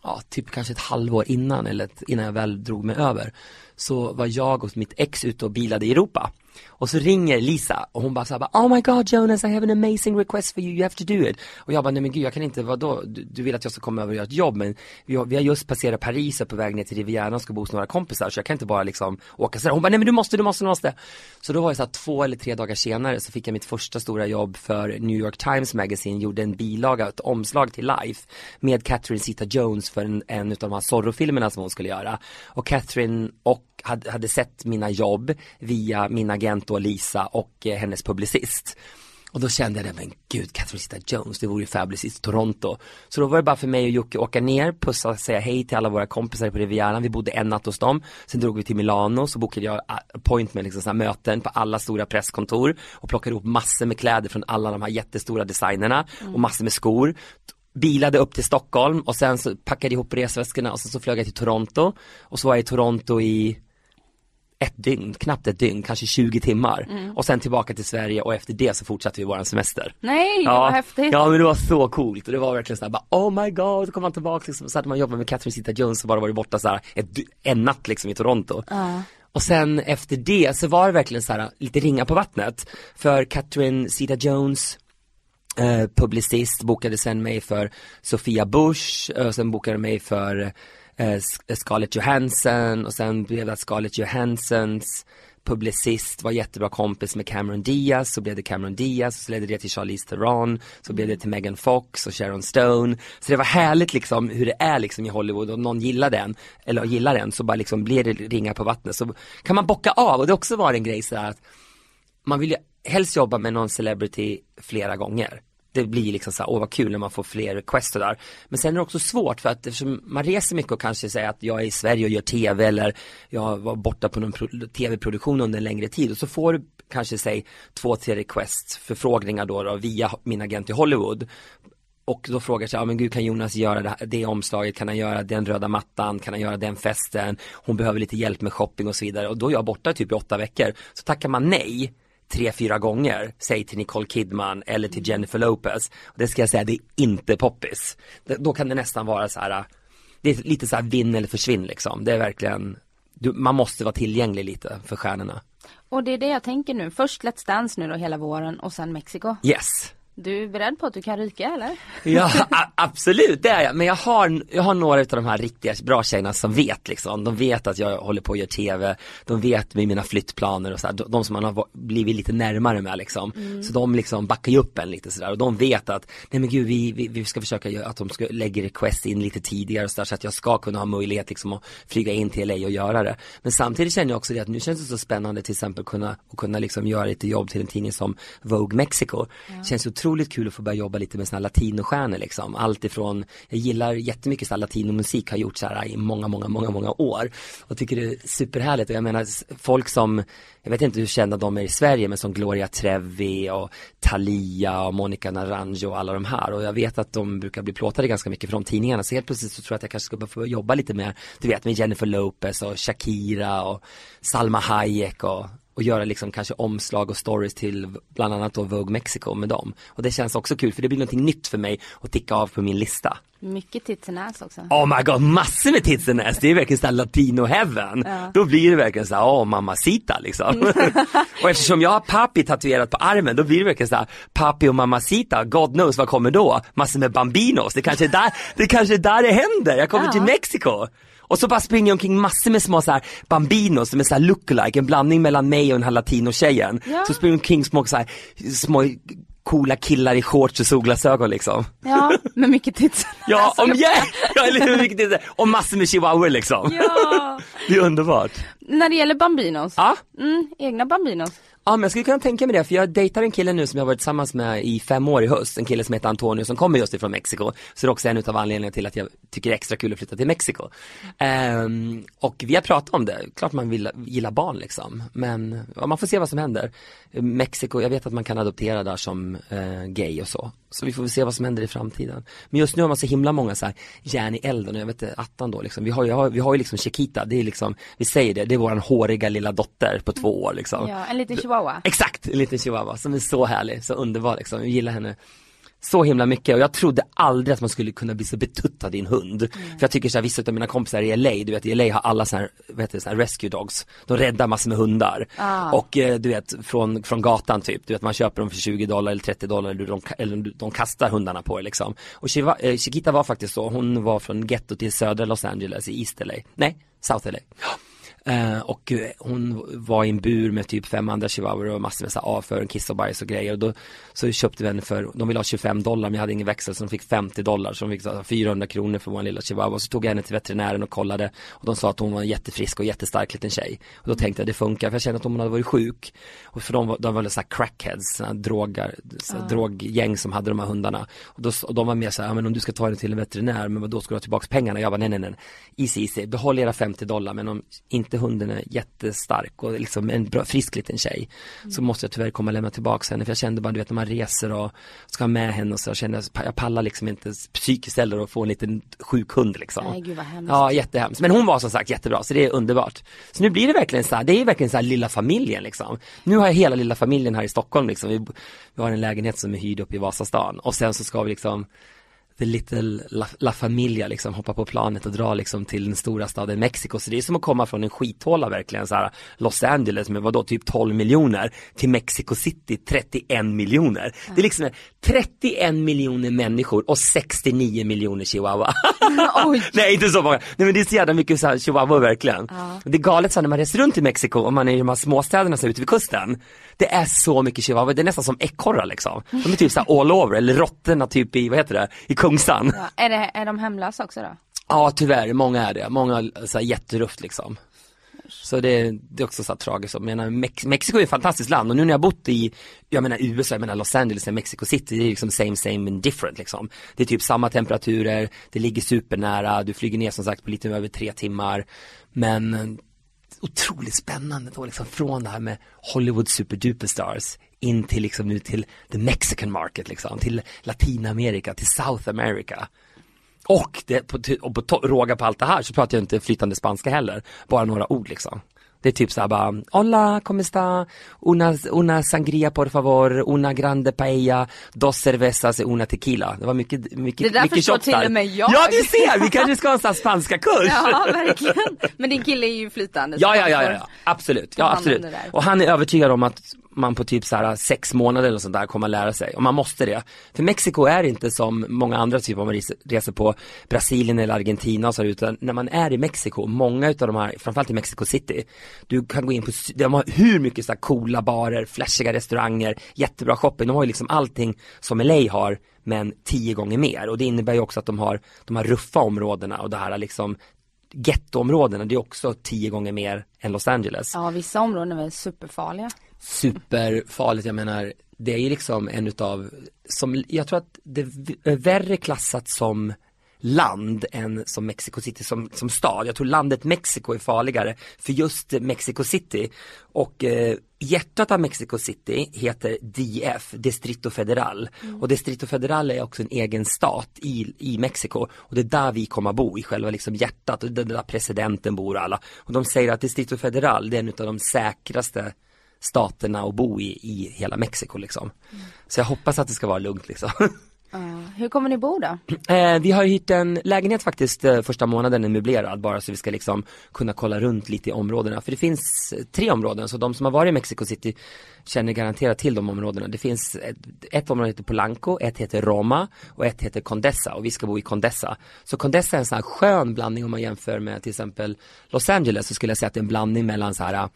ja, typ kanske ett halvår innan eller ett, innan jag väl drog mig över så var jag och mitt ex ute och bilade i Europa och så ringer Lisa och hon bara såhär Oh my god Jonas I have an amazing request for you, you have to do it. Och jag bara, nej men gud jag kan inte, vadå? Du, du vill att jag ska komma över och göra ett jobb men vi har, vi har just passerat Paris och på väg ner till Rivieran och ska bo hos några kompisar så jag kan inte bara liksom åka sådär. Hon bara, nej men du måste, du måste, du måste. Så då var det såhär två eller tre dagar senare så fick jag mitt första stora jobb för New York Times Magazine, gjorde en bilaga, ett omslag till Life med Catherine Zeta-Jones för en, en av de här Zorro-filmerna som hon skulle göra. Och Catherine och hade, hade sett mina jobb via min agent då Lisa och eh, hennes publicist. Och då kände jag, men gud, Catherine Zeta-Jones, det vore ju fabulous i Toronto. Så då var det bara för mig och Jocke åka ner, pussa och säga hej till alla våra kompisar på Rivieran. Vi bodde en natt hos dem. Sen drog vi till Milano, så bokade jag appointment, liksom sådana möten på alla stora presskontor och plockade ihop massor med kläder från alla de här jättestora designerna mm. och massor med skor bilade upp till Stockholm och sen så packade jag ihop resväskorna och sen så flög jag till Toronto och så var jag i Toronto i ett dygn, knappt ett dygn, kanske 20 timmar. Mm. Och sen tillbaka till Sverige och efter det så fortsatte vi våran semester. Nej, ja, vad häftigt. Ja men det var så coolt och det var verkligen såhär bara oh my god, så kom man tillbaka liksom, så hade man jobbat med Catherine Zeta-Jones och bara varit borta såhär ett, en natt liksom i Toronto. Uh. Och sen efter det så var det verkligen så här lite ringa på vattnet. För Catherine Zeta-Jones eh, publicist bokade sen mig för Sofia Bush, och sen bokade mig för eh, Scarlett Johansson och sen blev det att Scarlett Johanssons publicist, var jättebra kompis med Cameron Diaz, så blev det Cameron Diaz, så ledde det till Charlize Theron, så blev det till Megan Fox och Sharon Stone. Så det var härligt liksom hur det är liksom i Hollywood om någon gillar den, eller gillar den, så bara liksom blir det ringar på vattnet. Så kan man bocka av och det har också varit en grej så att man vill ju helst jobba med någon celebrity flera gånger det blir liksom så här, åh vad kul när man får fler requests och där. Men sen är det också svårt för att eftersom man reser mycket och kanske säger att jag är i Sverige och gör tv eller jag var borta på någon tv-produktion under en längre tid och så får du kanske säg två, tre requests, förfrågningar då, då via min agent i Hollywood och då frågar sig, ja men gud kan Jonas göra det, här, det omslaget, kan han göra den röda mattan, kan han göra den festen, hon behöver lite hjälp med shopping och så vidare och då är jag borta typ i åtta veckor. Så tackar man nej tre, fyra gånger, säg till Nicole Kidman eller till Jennifer Lopez. Och det ska jag säga, det är inte poppis. då kan det nästan vara så här, det är lite så här vinn eller försvinn liksom. Det är verkligen, du, man måste vara tillgänglig lite för stjärnorna. Och det är det jag tänker nu, först Let's Dance nu då hela våren och sen Mexiko. Yes. Du är beredd på att du kan ryka eller? Ja absolut det är jag, men jag har, jag har några av de här riktiga bra tjejerna som vet liksom, de vet att jag håller på att göra tv, de vet med mina flyttplaner och så här, de, de som man har blivit lite närmare med liksom. Mm. Så de liksom backar ju upp en lite sådär och de vet att, nej men gud vi, vi, vi ska försöka göra att de ska lägga request in lite tidigare och så, där, så att jag ska kunna ha möjlighet liksom att flyga in till LA och göra det. Men samtidigt känner jag också det att nu känns det så spännande till exempel kunna, och kunna liksom göra lite jobb till en tidning som Vogue Mexico. Ja. Känns otroligt otroligt kul att få börja jobba lite med sådana latinostjärnor liksom. Allt ifrån, jag gillar jättemycket sån latinomusik, har gjort så här i många, många, många, många år. Och tycker det är superhärligt och jag menar folk som, jag vet inte hur kända de är i Sverige, men som Gloria Trevi och Thalia och Monica Naranjo och alla de här. Och jag vet att de brukar bli plåtade ganska mycket från de tidningarna. Så helt plötsligt så tror jag att jag kanske ska få jobba lite mer, du vet med Jennifer Lopez och Shakira och Salma Hayek och och göra liksom kanske omslag och stories till bland annat då Vogue Mexico med dem. Och det känns också kul för det blir någonting nytt för mig att ticka av på min lista. Mycket tits and ass också. Oh my god, massor med tits and ass. Det är verkligen såhär latino heaven. Ja. Då blir det verkligen såhär, åh oh, mamacita liksom. och eftersom jag har papi tatuerat på armen, då blir det verkligen såhär, papi och mamacita, God knows vad kommer då? Massor med bambinos. Det kanske är där det, kanske är där det händer. Jag kommer ja. till Mexiko. Och så bara springer jag omkring massor med små så här bambinos som är så här lookalike, en blandning mellan mig och den här latino-tjejen. Ja. Så springer jag omkring små, så här, små coola killar i shorts och solglasögon liksom. Ja, med mycket tits. ja, om yeah! ja, eller mycket tits. Och massor med chihuahuor liksom. Ja. Det är underbart. När det gäller bambinos. Ja. Mm, egna bambinos. Ja men jag skulle kunna tänka mig det, för jag dejtar en kille nu som jag varit tillsammans med i fem år i höst, en kille som heter Antonio som kommer just ifrån Mexiko. Så det är också en av anledningarna till att jag tycker det är extra kul att flytta till Mexiko. Um, och vi har pratat om det, klart man vill, gilla barn liksom, men ja, man får se vad som händer. Mexiko, jag vet att man kan adoptera där som uh, gay och så. Så vi får väl se vad som händer i framtiden. Men just nu har man så himla många så här järn i elden och jag vet inte, attan då liksom. Vi har, ju, vi har ju liksom Chiquita, det är liksom, vi säger det, det är våran håriga lilla dotter på två år liksom. Ja, en liten chihuahua. Exakt, en liten chihuahua som är så härlig, så underbar liksom. Vi gillar henne så himla mycket och jag trodde aldrig att man skulle kunna bli så betuttad i en hund. Mm. För jag tycker så här, vissa av mina kompisar i LA, du vet i LA har alla så här, vad heter det, så här rescue dogs. De räddar massor med hundar. Ah. Och eh, du vet från, från gatan typ, du vet man köper dem för 20 dollar eller 30 dollar eller de, eller de kastar hundarna på det liksom. Och Chiva, eh, Chiquita var faktiskt så, hon var från gettot i södra Los Angeles i East LA, nej, South LA. Eh, och hon var i en bur med typ fem andra chihuahuor och massor med så avföring, kiss och bajs och grejer. Och då så köpte vi henne för, de ville ha 25 dollar men jag hade ingen växel så de fick 50 dollar. Så de fick så 400 kronor för vår lilla chihuahua. Och så tog jag henne till veterinären och kollade. Och de sa att hon var en jättefrisk och jättestark liten tjej. Och då tänkte jag det funkar för jag kände att om hon hade varit sjuk. Och för de, de var väl såhär crackheads, såna drogar, så uh. droggäng som hade de här hundarna. Och, då, och de var mer såhär, ja men om du ska ta henne till en veterinär, men då ska du ha tillbaka pengarna? Jag bara nej nej nej, easy easy, behåll era 50 dollar men om inte hunden är jättestark och liksom en bra, frisk liten tjej mm. så måste jag tyvärr komma och lämna tillbaka henne för jag kände bara du vet när man reser och ska ha med henne och så jag kände jag pallar liksom inte psykiskt heller att få en liten sjuk hund liksom. Nej gud vad hemskt. Ja jättehemskt men hon var som sagt jättebra så det är underbart. Så nu blir det verkligen så här, det är verkligen så här lilla familjen liksom. Nu har jag hela lilla familjen här i Stockholm liksom. Vi, vi har en lägenhet som är hyrd upp i Vasastan och sen så ska vi liksom the little la, la familia liksom hoppa på planet och dra liksom till den stora staden Mexiko. Så det är som att komma från en skithåla verkligen så här Los Angeles med vadå typ 12 miljoner till Mexico City 31 miljoner. Mm. Det är liksom 31 miljoner människor och 69 miljoner chihuahua. Nej inte så många, nej men det är så jävla mycket så här chihuahua verkligen. Ja. Det är galet så när man reser runt i Mexiko och man är i de här småstäderna så ute vid kusten. Det är så mycket chihuahua, det är nästan som ekorrar liksom. De är typ så all over, eller råttorna typ i, vad heter det, i Kungsan. Ja, Ja, är, det, är de hemlösa också då? tyvärr, många är det, många här jätterufft liksom. Så det, det är också så här tragiskt, jag menar Mex Mexiko är ett fantastiskt land och nu när jag bott i, jag menar USA, jag menar Los Angeles och Mexico City, det är liksom same same and different liksom. Det är typ samma temperaturer, det ligger supernära, du flyger ner som sagt på lite över tre timmar. Men otroligt spännande då liksom från det här med Hollywood Super-Duperstars, in till liksom nu till the Mexican market liksom, till Latinamerika, till South America. Och, det, på, och på råga på allt det här så pratar jag inte flytande spanska heller, bara några ord liksom. Det är typ såhär bara, hola, como está, una, una sangria por favor, una grande paella, dos cervezas una tequila. Det var mycket, mycket, Det där mycket förstår till och med jag. Ja, du ser, vi kanske ska ha en sån spanska kurs. Ja, verkligen. Men din kille är ju flytande. Ja, ja, ja, ja, absolut. Ja, absolut. Och han är övertygad om att man på typ så här sex månader eller sånt där kommer att lära sig. Och man måste det. För Mexiko är inte som många andra typer reser- reser på Brasilien eller Argentina och så utan när man är i Mexiko, många utav de här, framförallt i Mexico City, du kan gå in på, de har hur mycket så här coola barer, flashiga restauranger, jättebra shopping, de har ju liksom allting som LA har, men tio gånger mer. Och det innebär ju också att de har de här ruffa områdena och det här liksom gettoområdena, det är också tio gånger mer än Los Angeles. Ja, vissa områden är superfarliga. Superfarligt, jag menar, det är ju liksom en utav, som, jag tror att det är värre klassat som land än som Mexico City som, som stad. Jag tror landet Mexiko är farligare för just Mexico City. Och eh, hjärtat av Mexico City heter DF, Distrito Federal. Och Distrito Federal är också en egen stat i, i Mexiko. Och det är där vi kommer att bo, i själva liksom hjärtat. Och det är där presidenten bor och alla. Och de säger att Distrito Federal, det är en av de säkraste staterna att bo i, i hela Mexiko liksom. Så jag hoppas att det ska vara lugnt liksom. Hur kommer ni bo då? Eh, vi har hyrt en lägenhet faktiskt eh, första månaden, är möblerad, bara så vi ska liksom kunna kolla runt lite i områdena. För det finns eh, tre områden, så de som har varit i Mexico City känner garanterat till de områdena. Det finns ett, ett område heter Polanco, ett heter Roma och ett heter Condessa och vi ska bo i Condessa. Så Condessa är en sån här skön blandning om man jämför med till exempel Los Angeles så skulle jag säga att det är en blandning mellan så här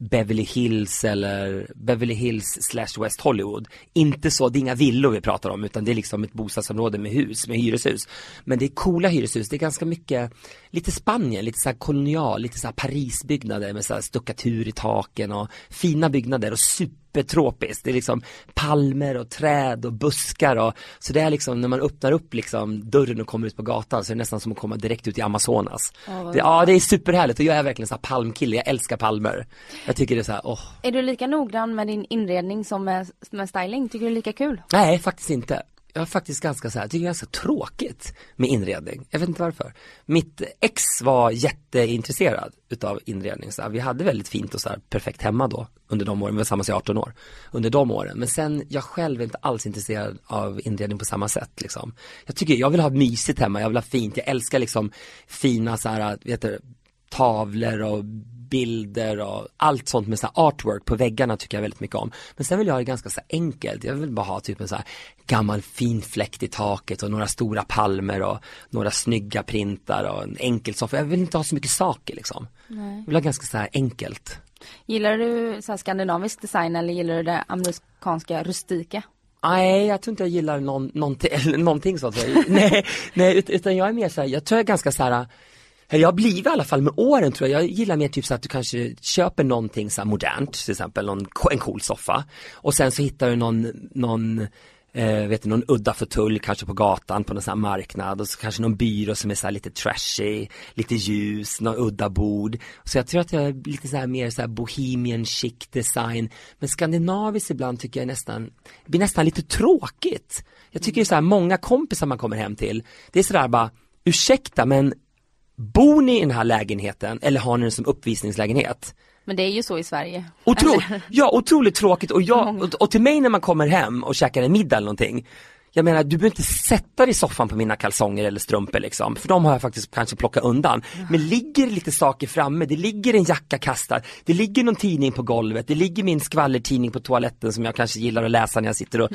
Beverly Hills eller Beverly Hills slash West Hollywood. Inte så, det är inga villor vi pratar om utan det är liksom ett bostadsområde med hus, med hyreshus. Men det är coola hyreshus, det är ganska mycket, lite Spanien, lite så kolonial, lite så Parisbyggnader med så stuckatur i taken och fina byggnader och supertropiskt. Det är liksom palmer och träd och buskar och så det är liksom när man öppnar upp liksom dörren och kommer ut på gatan så är det nästan som att komma direkt ut i Amazonas. Vad det, ja det är superhärligt och jag är verkligen så palmkille, jag älskar palmer. Jag tycker det är så här, åh. Är du lika noggrann med din inredning som med, med styling? Tycker du det är lika kul? Nej, faktiskt inte. Jag är faktiskt ganska så här, jag tycker det är ganska tråkigt med inredning. Jag vet inte varför. Mitt ex var jätteintresserad utav inredning. Så här, vi hade väldigt fint och så här, perfekt hemma då under de åren, vi var tillsammans i 18 år. Under de åren. Men sen, jag själv är inte alls intresserad av inredning på samma sätt liksom. Jag tycker, jag vill ha mysigt hemma, jag vill ha fint, jag älskar liksom fina så här, vet du, tavlor och bilder och allt sånt med så artwork på väggarna tycker jag väldigt mycket om. Men sen vill jag ha det ganska så enkelt. Jag vill bara ha typ en så gammal fin fläkt i taket och några stora palmer och några snygga printar och en enkel soffa. Jag vill inte ha så mycket saker liksom. Nej. Jag vill ha ganska så här enkelt. Gillar du så skandinavisk design eller gillar du det amerikanska rustika? Nej, jag tror inte jag gillar någon, någonting, någonting sånt. nej, nej, ut- utan jag är mer så här, jag tror jag är ganska så här jag har blivit i alla fall med åren tror jag, jag gillar mer typ så att du kanske köper någonting så här modernt, till exempel någon, en cool soffa och sen så hittar du någon, någon eh, vet du, någon udda fåtölj kanske på gatan på någon sån här marknad och så kanske någon byrå som är så här lite trashy, lite ljus, någon udda bord. Så jag tror att jag är lite så här mer så här bohemian chic design. Men skandinaviskt ibland tycker jag nästan, det blir nästan lite tråkigt. Jag tycker så här, många kompisar man kommer hem till, det är sådär bara, ursäkta men Bor ni i den här lägenheten eller har ni den som uppvisningslägenhet? Men det är ju så i Sverige. Otro ja, otroligt tråkigt och, jag, Många. och, och till mig när man kommer hem och käkar en middag eller någonting jag menar, du behöver inte sätta dig i soffan på mina kalsonger eller strumpor liksom, för de har jag faktiskt kanske plockat undan. Men ligger lite saker framme, det ligger en jacka kastad, det ligger någon tidning på golvet, det ligger min skvallertidning på toaletten som jag kanske gillar att läsa när jag sitter och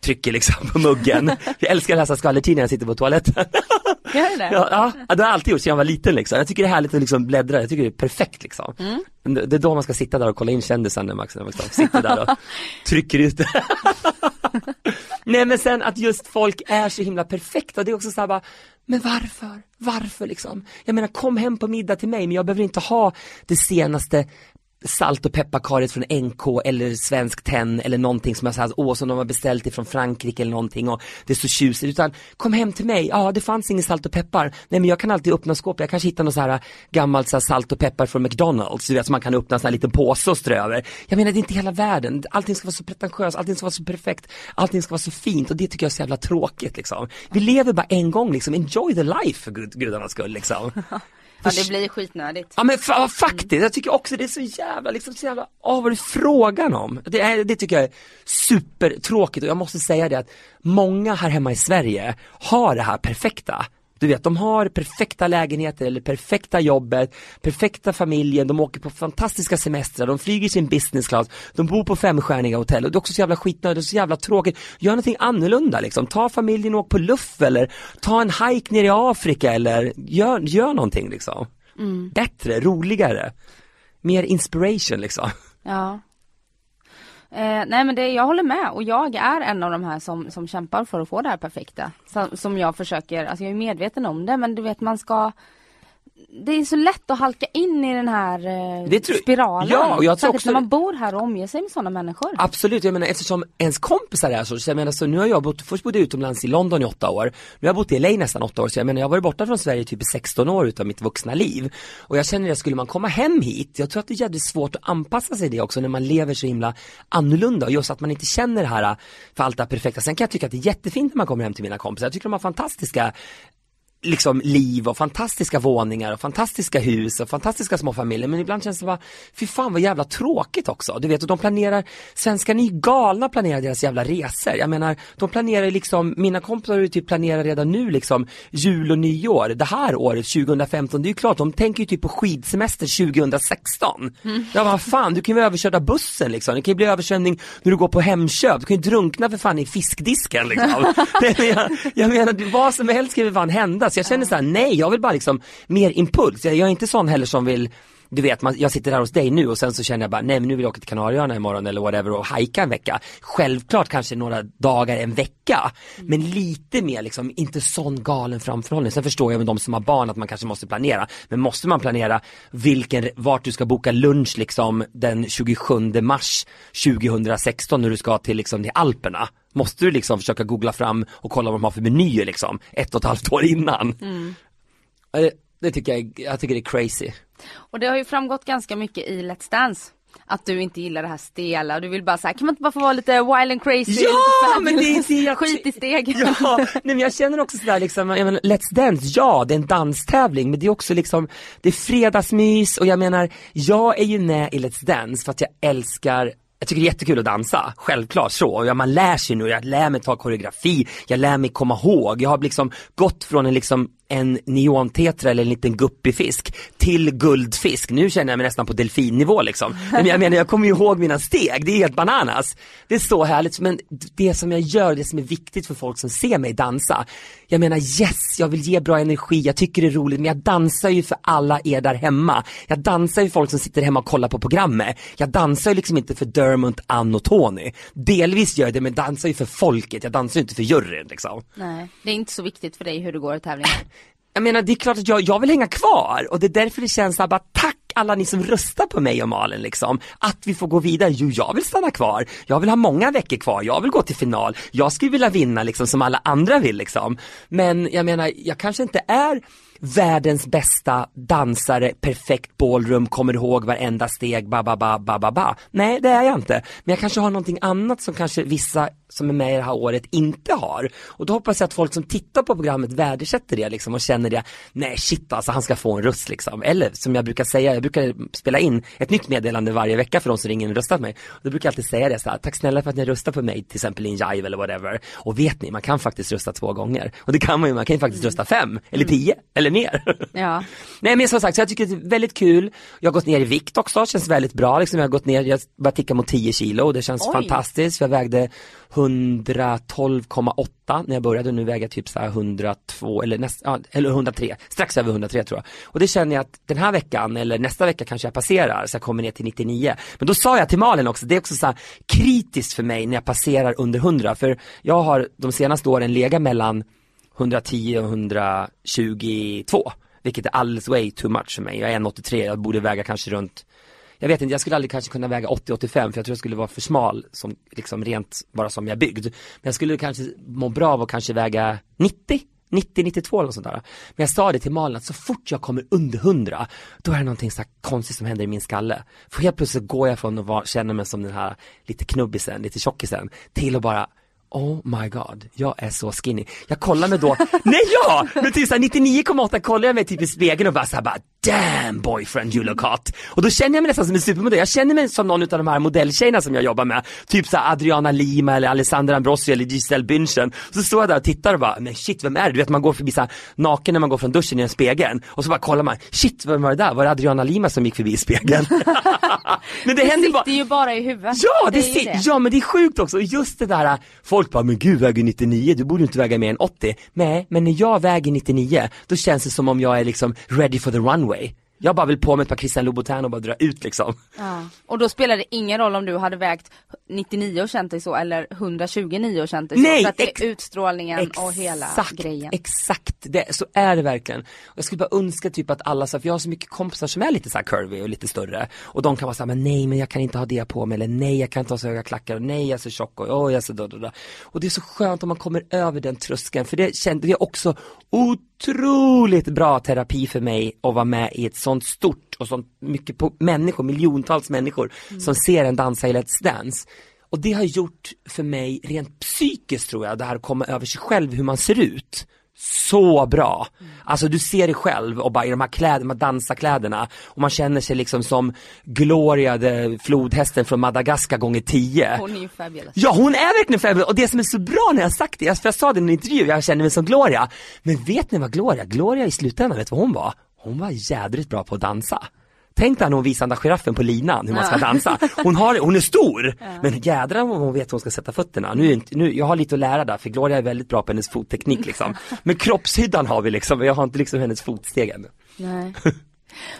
trycker liksom på muggen. Jag älskar att läsa skvallertidningar när jag sitter på toaletten. Gör det? Ja, ja, det har jag alltid gjort sedan jag var liten liksom. Jag tycker det är härligt att liksom bläddra, jag tycker det är perfekt liksom. Mm. Det är då man ska sitta där och kolla in kändisar när liksom, sitter där och trycker ut det. Nej men sen att just folk är så himla perfekta, det är också så här bara, men varför? Varför liksom? Jag menar kom hem på middag till mig men jag behöver inte ha det senaste salt och pepparkaret från NK eller Svensk Tenn eller någonting som jag sa, åh som de har beställt ifrån Frankrike eller någonting och det är så tjusigt. Utan kom hem till mig, ja det fanns ingen salt och peppar, nej men jag kan alltid öppna skåpet, jag kanske hittar något så här gammalt så här, salt och peppar från McDonalds, du vet som man kan öppna en sån här liten påse och strö över. Jag menar det är inte hela världen, allting ska vara så pretentiöst, allting ska vara så perfekt, allting ska vara så fint. Och det tycker jag är så jävla tråkigt liksom. Vi lever bara en gång liksom, enjoy the life för gud, gudarnas skull liksom. Ja det blir skitnödigt. Ja men fa faktiskt, jag tycker också det är så jävla, liksom så jävla, åh vad är det frågan om? Det, är, det tycker jag är supertråkigt och jag måste säga det att många här hemma i Sverige har det här perfekta. Du vet, de har perfekta lägenheter eller perfekta jobbet, perfekta familjen, de åker på fantastiska semestrar, de flyger sin business class, de bor på femstjärniga hotell och det är också så jävla skitnödigt, så jävla tråkigt. Gör någonting annorlunda liksom, ta familjen och åk på luff eller ta en hike ner i Afrika eller gör, gör någonting liksom. Bättre, roligare, mer inspiration liksom. Ja. Eh, nej men det, jag håller med och jag är en av de här som, som kämpar för att få det här perfekta. Som, som jag försöker, alltså jag är medveten om det men du vet man ska det är så lätt att halka in i den här eh, tror- spiralen. Ja, och jag tror också- när man bor här och omger sig med sådana människor. Absolut, jag menar eftersom ens kompisar är så, så jag menar så nu har jag bott, först bodde jag utomlands i London i åtta år, nu har jag bott i LA nästan åtta år, så jag menar jag har varit borta från Sverige typ i 16 år utav mitt vuxna liv. Och jag känner att skulle man komma hem hit, jag tror att det är jävligt svårt att anpassa sig det också när man lever så himla annorlunda och just att man inte känner det här för allt det här perfekta. Sen kan jag tycka att det är jättefint när man kommer hem till mina kompisar, jag tycker de har fantastiska liksom liv och fantastiska våningar och fantastiska hus och fantastiska små familjer men ibland känns det bara, fy fan vad jävla tråkigt också. Du vet, och de planerar, svenskar ni är galna planerar deras jävla resor. Jag menar, de planerar liksom, mina kompisar har ju typ planerat redan nu liksom jul och nyår, det här året 2015, det är ju klart, de tänker ju typ på skidsemester 2016. Ja vad fan, du kan ju bli överkörd av bussen liksom, det kan ju bli översvämning när du går på Hemköp, du kan ju drunkna för fan i fiskdisken liksom. Jag, jag menar, vad som helst kan ju fan hända, så jag känner så här: nej jag vill bara liksom mer impuls, jag, jag är inte sån heller som vill du vet, man, jag sitter här hos dig nu och sen så känner jag bara, nej men nu vill jag åka till Kanarieöarna imorgon eller whatever och hajka en vecka. Självklart kanske några dagar, en vecka. Men lite mer liksom, inte sån galen framförhållning. Sen förstår jag med de som har barn att man kanske måste planera. Men måste man planera vilken, vart du ska boka lunch liksom den 27 mars 2016 när du ska till liksom till Alperna. Måste du liksom försöka googla fram och kolla vad de har för menyer liksom ett och ett halvt år innan. Eh, Det tycker jag, jag tycker det är crazy. Och det har ju framgått ganska mycket i Let's Dance. Att du inte gillar det här stela och du vill bara säga, kan man inte bara få vara lite wild and crazy? Ja, men det är inte jag- Skit i steg. Ja, nej men jag känner också sådär liksom, jag menar, Let's Dance, ja det är en danstävling men det är också liksom, det är fredagsmys och jag menar, jag är ju med i Let's Dance för att jag älskar jag tycker det är jättekul att dansa, självklart så. Och ja, man lär sig nu, jag lär mig ta koreografi, jag lär mig komma ihåg. Jag har liksom gått från en, liksom, en neontetra eller en liten guppyfisk till guldfisk. Nu känner jag mig nästan på delfinnivå liksom. Men jag menar jag kommer ju ihåg mina steg, det är helt bananas. Det är så härligt, men det som jag gör, det som är viktigt för folk som ser mig dansa. Jag menar yes, jag vill ge bra energi, jag tycker det är roligt, men jag dansar ju för alla er där hemma. Jag dansar ju för folk som sitter hemma och kollar på programmet. Jag dansar ju liksom inte för Dermot, Ann och Tony. Delvis gör jag det, men dansar ju för folket, jag dansar ju inte för juryn liksom. Nej, det är inte så viktigt för dig hur det går i tävlingen. Jag menar det är klart att jag, jag vill hänga kvar och det är därför det känns såhär bara tack alla ni som röstar på mig och Malin liksom, att vi får gå vidare. Jo, jag vill stanna kvar, jag vill ha många veckor kvar, jag vill gå till final, jag skulle vilja vinna liksom som alla andra vill liksom. Men jag menar, jag kanske inte är världens bästa dansare, perfekt ballroom, kommer ihåg varenda steg, ba ba ba ba ba ba. Nej, det är jag inte. Men jag kanske har någonting annat som kanske vissa som är med i det här året inte har. Och då hoppas jag att folk som tittar på programmet värdesätter det liksom och känner det, nej shit alltså han ska få en röst liksom. Eller som jag brukar säga, jag brukar spela in ett nytt meddelande varje vecka för de som ringer och röstar på mig. Och då brukar jag alltid säga det så här, tack snälla för att ni röstar på mig till exempel i en jive eller whatever. Och vet ni, man kan faktiskt rösta två gånger. Och det kan man ju, man kan ju faktiskt rösta fem eller tio eller mer. Ja. Nej men som sagt, så jag tycker det är väldigt kul. Jag har gått ner i vikt också, känns väldigt bra liksom. Jag har gått ner, jag bara tickar mot 10 kilo och det känns Oj. fantastiskt. Jag vägde 112,8 när jag började, nu väger jag typ så här 102 eller, näst, eller 103, strax över 103 tror jag. Och det känner jag att den här veckan eller nästa vecka kanske jag passerar så jag kommer ner till 99. Men då sa jag till Malin också, det är också så här kritiskt för mig när jag passerar under 100 för jag har de senaste åren legat mellan 110 och 122 vilket är alldeles way too much för mig. Jag är 1,83, jag borde väga kanske runt jag vet inte, jag skulle aldrig kanske kunna väga 80-85 för jag tror jag skulle vara för smal som liksom rent bara som jag är byggd. Men jag skulle kanske må bra av att kanske väga 90 90-92 eller sånt där. Men jag sa det till Malin att så fort jag kommer under 100 då är det någonting så konstigt som händer i min skalle. För helt plötsligt går jag från att vara, känna mig som den här lite knubbisen, lite tjockisen till att bara Oh my god, jag är så skinny. Jag kollar mig då, nej ja! Men typ såhär 99,8 kollar jag mig typ i spegeln och bara såhär bara Damn boyfriend you look hot. Och då känner jag mig nästan som en supermodell. Jag känner mig som någon av de här modelltjejerna som jag jobbar med. Typ såhär Adriana Lima eller Alessandra Ambrosio eller Giselle Bündchen. Så står jag där och tittar och bara, men shit vem är det? Du vet man går förbi såhär naken när man går från duschen i en spegeln. Och så bara kollar man, shit vem var det där? Var det Adriana Lima som gick förbi i spegeln? men det, Det händer sitter bara ju bara i huvudet. Ja, det, ju si- ja men det är sjukt också, just det där, folk bara, men gud väger 99, du borde inte väga mer än 80. Nej, men när jag väger 99, då känns det som om jag är liksom ready for the runway. Jag bara vill på mig ett par Christian Louboutin och bara dra ut liksom. Ja. Och då spelar det ingen roll om du hade vägt 99 och känt dig så eller 129 och känt dig Nej, så. För att det är utstrålningen och hela grejen. Exakt, det, så är det verkligen. Och jag skulle bara önska typ att alla, så för jag har så mycket kompisar som är lite så här curvy och lite större. Och de kan vara såhär, men nej men jag kan inte ha det på mig, eller nej jag kan inte ha så höga klackar, och nej jag är så tjock och oh, jag är så då, då, då. Och det är så skönt om man kommer över den tröskeln, för det kände är också otroligt bra terapi för mig att vara med i ett sånt stort och sånt mycket på människor, miljontals människor som ser en dansa i Let's Dance. Och det har gjort för mig rent psykiskt tror jag, det här att komma över sig själv hur man ser ut. Så bra! Alltså du ser dig själv och bara i de här kläderna, de här dansarkläderna och man känner sig liksom som Gloria, flodhästen från Madagaskar gånger tio. Hon är ju fabulous. Ja hon är verkligen fabulous och det som är så bra när jag sagt det, för jag sa det i en intervju, jag känner mig som Gloria. Men vet ni vad Gloria, Gloria i slutändan, vet vad hon var? Hon var jädrigt bra på att dansa. Tänk dig när hon visar den där giraffen på linan hur man ska dansa. Hon, har, hon är stor, men jädrar vad hon vet hur hon ska sätta fötterna. Nu, inte, nu, jag har lite att lära där, för Gloria är väldigt bra på hennes fotteknik liksom. Men kroppshyddan har vi liksom, jag har inte liksom hennes fotsteg ännu. Nej.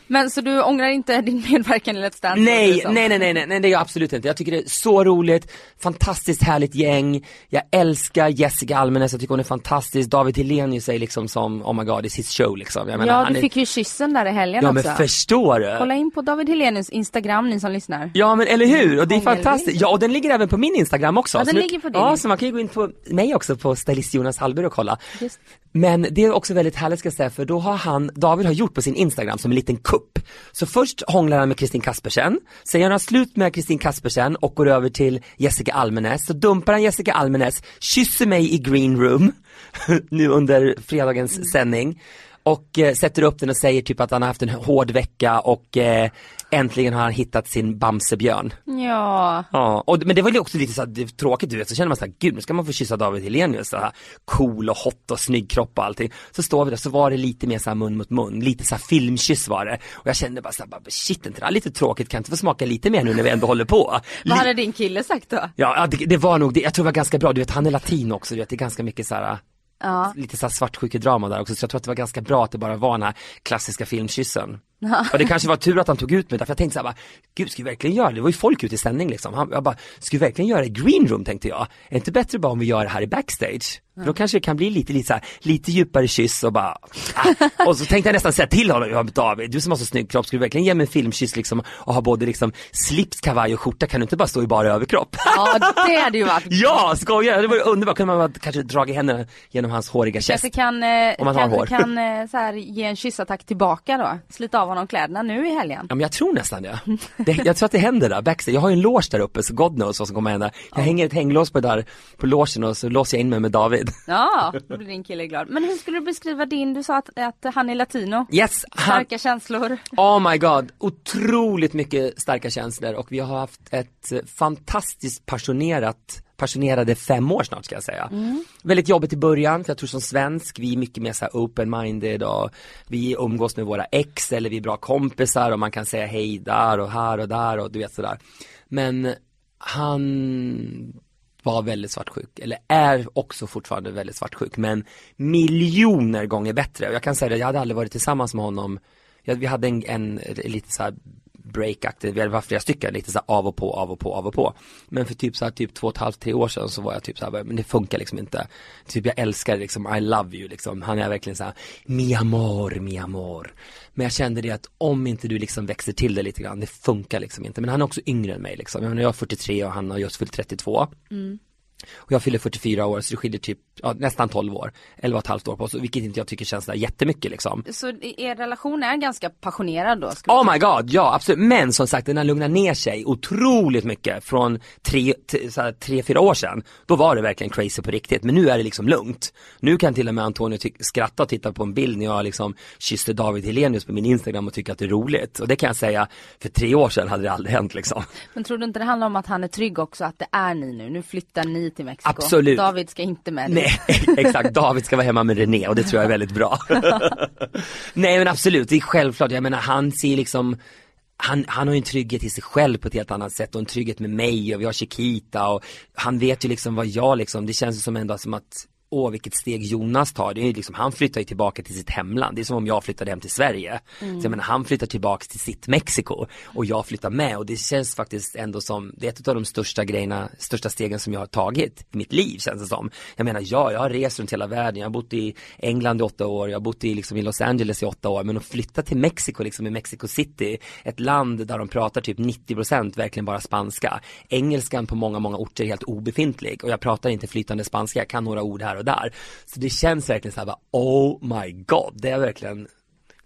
Men så du ångrar inte din medverkan i Let's Dance? Nej, nej, nej, nej, nej, det är jag absolut inte. Jag tycker det är så roligt, fantastiskt härligt gäng. Jag älskar Jessica Almenäs, jag tycker hon är fantastisk. David Hellenius är liksom som, oh my god, it's his show liksom. Jag menar, Ja, du är... fick ju kyssen där i helgen Ja också. men förstår du? Kolla in på David Helenius Instagram ni som lyssnar. Ja men eller hur, och det är fantastiskt. Ja och den ligger även på min Instagram också. Ja, den ligger på din. Ja så man kan ju gå in på mig också på stylist Jonas Hallberg och kolla. Just. Men det är också väldigt härligt ska jag säga för då har han, David har gjort på sin Instagram som liten kupp. Så först hånglar han med Kristin Kaspersen, sen gör han slut med Kristin Kaspersen och går över till Jessica Almenäs. Så dumpar han Jessica Almenäs, kysser mig i green room nu under fredagens sändning och eh, sätter upp den och säger typ att han har haft en hård vecka och eh, äntligen har han hittat sin Bamsebjörn. Ja. Ja, och, men det var ju också lite så här, tråkigt du vet, så känner man så här, gud nu ska man få kyssa David Hellenius, så här cool och hot och snygg kropp och allting. Så står vi där, så var det lite mer så här mun mot mun, lite så här filmkyss var det. Och jag kände bara så här, bara, shit inte det här är lite tråkigt, kan jag inte få smaka lite mer nu när vi ändå håller på? Vad hade din kille sagt då? Ja, ja, det, det var nog det, jag tror det var ganska bra, du vet han är latin också, du vet det är ganska mycket så här Ja. lite så svartsjukedrama där också, så jag tror att det var ganska bra att det bara var den här klassiska filmkyssen. Och det kanske var tur att han tog ut mig där, för jag tänkte så här bara, gud ska vi verkligen göra det? Det var ju folk ute i sändning liksom. Han, jag bara, ska vi verkligen göra det i green room tänkte jag? Är det inte bättre bara om vi gör det här i backstage? För då kanske det kan bli lite, lite, så här, lite djupare kyss och bara, ah. och så tänkte jag nästan säga till honom, ja, David, du som har så snygg kropp, ska du verkligen ge mig en filmkyss liksom och ha både liksom slips, kavaj och skjorta, kan du inte bara stå i bara överkropp? Ja det hade ju varit Ja, skojar! Det vore underbart, kunde man kanske dragit händerna genom hans håriga käft. Kanske kan, eh, Om man har hår. kan eh, så här, ge en kyssattack tillbaka då. Slita av honom kläderna nu i helgen. Ja men jag tror nästan det. det jag tror att det händer där, backstage. Jag har ju en loge där uppe så God knows vad som kommer hända. Jag hänger ett hänglås på där, på logen och så låser jag in mig med David. Ja, då blir din kille glad. Men hur skulle du beskriva din, du sa att, att han är latino. Yes, han, Starka känslor. oh my god, otroligt mycket starka känslor och vi har haft ett fantastiskt passionerat passionerade fem år snart ska jag säga. Väldigt jobbigt i början, för jag tror som svensk, vi är mycket mer så open-minded och vi umgås med våra ex eller vi är bra kompisar och man kan säga hej där och här och där och du vet sådär. Men han var väldigt svartsjuk, eller är också fortfarande väldigt svartsjuk, men miljoner gånger bättre. Och jag kan säga det, jag hade aldrig varit tillsammans med honom, jag, vi hade en, en lite så här breakaktigt, vi hade varit flera stycken, lite så här av och på, av och på, av och på. Men för typ så här, typ två och ett halvt, tre år sedan så var jag typ så här, men det funkar liksom inte. Typ jag älskar det liksom, I love you liksom, han är verkligen så här, mi amor, mi amor. Men jag kände det att om inte du liksom växer till det lite grann, det funkar liksom inte. Men han är också yngre än mig liksom, jag, menar, jag är 43 och han har just fyllt 32. Och jag fyller 44 år så det skiljer typ, ja, nästan 12 år, 11 och ett halvt år på oss, vilket inte jag tycker känns där jättemycket liksom. Så er relation är ganska passionerad då? Oh my god, ja absolut. Men som sagt den har lugnat ner sig otroligt mycket från tre, t- så här, tre fyra år sedan. Då var det verkligen crazy på riktigt. Men nu är det liksom lugnt. Nu kan till och med Antonio skratta och titta på en bild när jag liksom kysste David Helenius på min Instagram och tycka att det är roligt. Och det kan jag säga, för tre år sedan hade det aldrig hänt liksom. Men tror du inte det handlar om att han är trygg också, att det är ni nu? Nu flyttar ni till Mexiko. Absolut. David ska inte med dig. Nej, exakt. David ska vara hemma med René och det tror jag är väldigt bra. Nej men absolut, det är självklart. Jag menar han ser liksom han, han har ju en trygghet i sig själv på ett helt annat sätt och en trygghet med mig och vi har Chiquita och han vet ju liksom vad jag liksom, det känns som ändå som att Åh vilket steg Jonas tar, det är liksom, han flyttar ju tillbaka till sitt hemland, det är som om jag flyttade hem till Sverige. Så jag menar han flyttar tillbaka till sitt Mexiko och jag flyttar med. Och det känns faktiskt ändå som, det är ett av de största grejerna, största stegen som jag har tagit i mitt liv känns det som. Jag menar ja, jag har rest runt hela världen, jag har bott i England i åtta år, jag har bott i, liksom, i Los Angeles i åtta år, men att flytta till Mexiko, liksom i Mexico City, ett land där de pratar typ 90% verkligen bara spanska. Engelskan på många, många orter är helt obefintlig. Och jag pratar inte flytande spanska, jag kan några ord här och där. Så det känns verkligen så här bara, oh my god, det är verkligen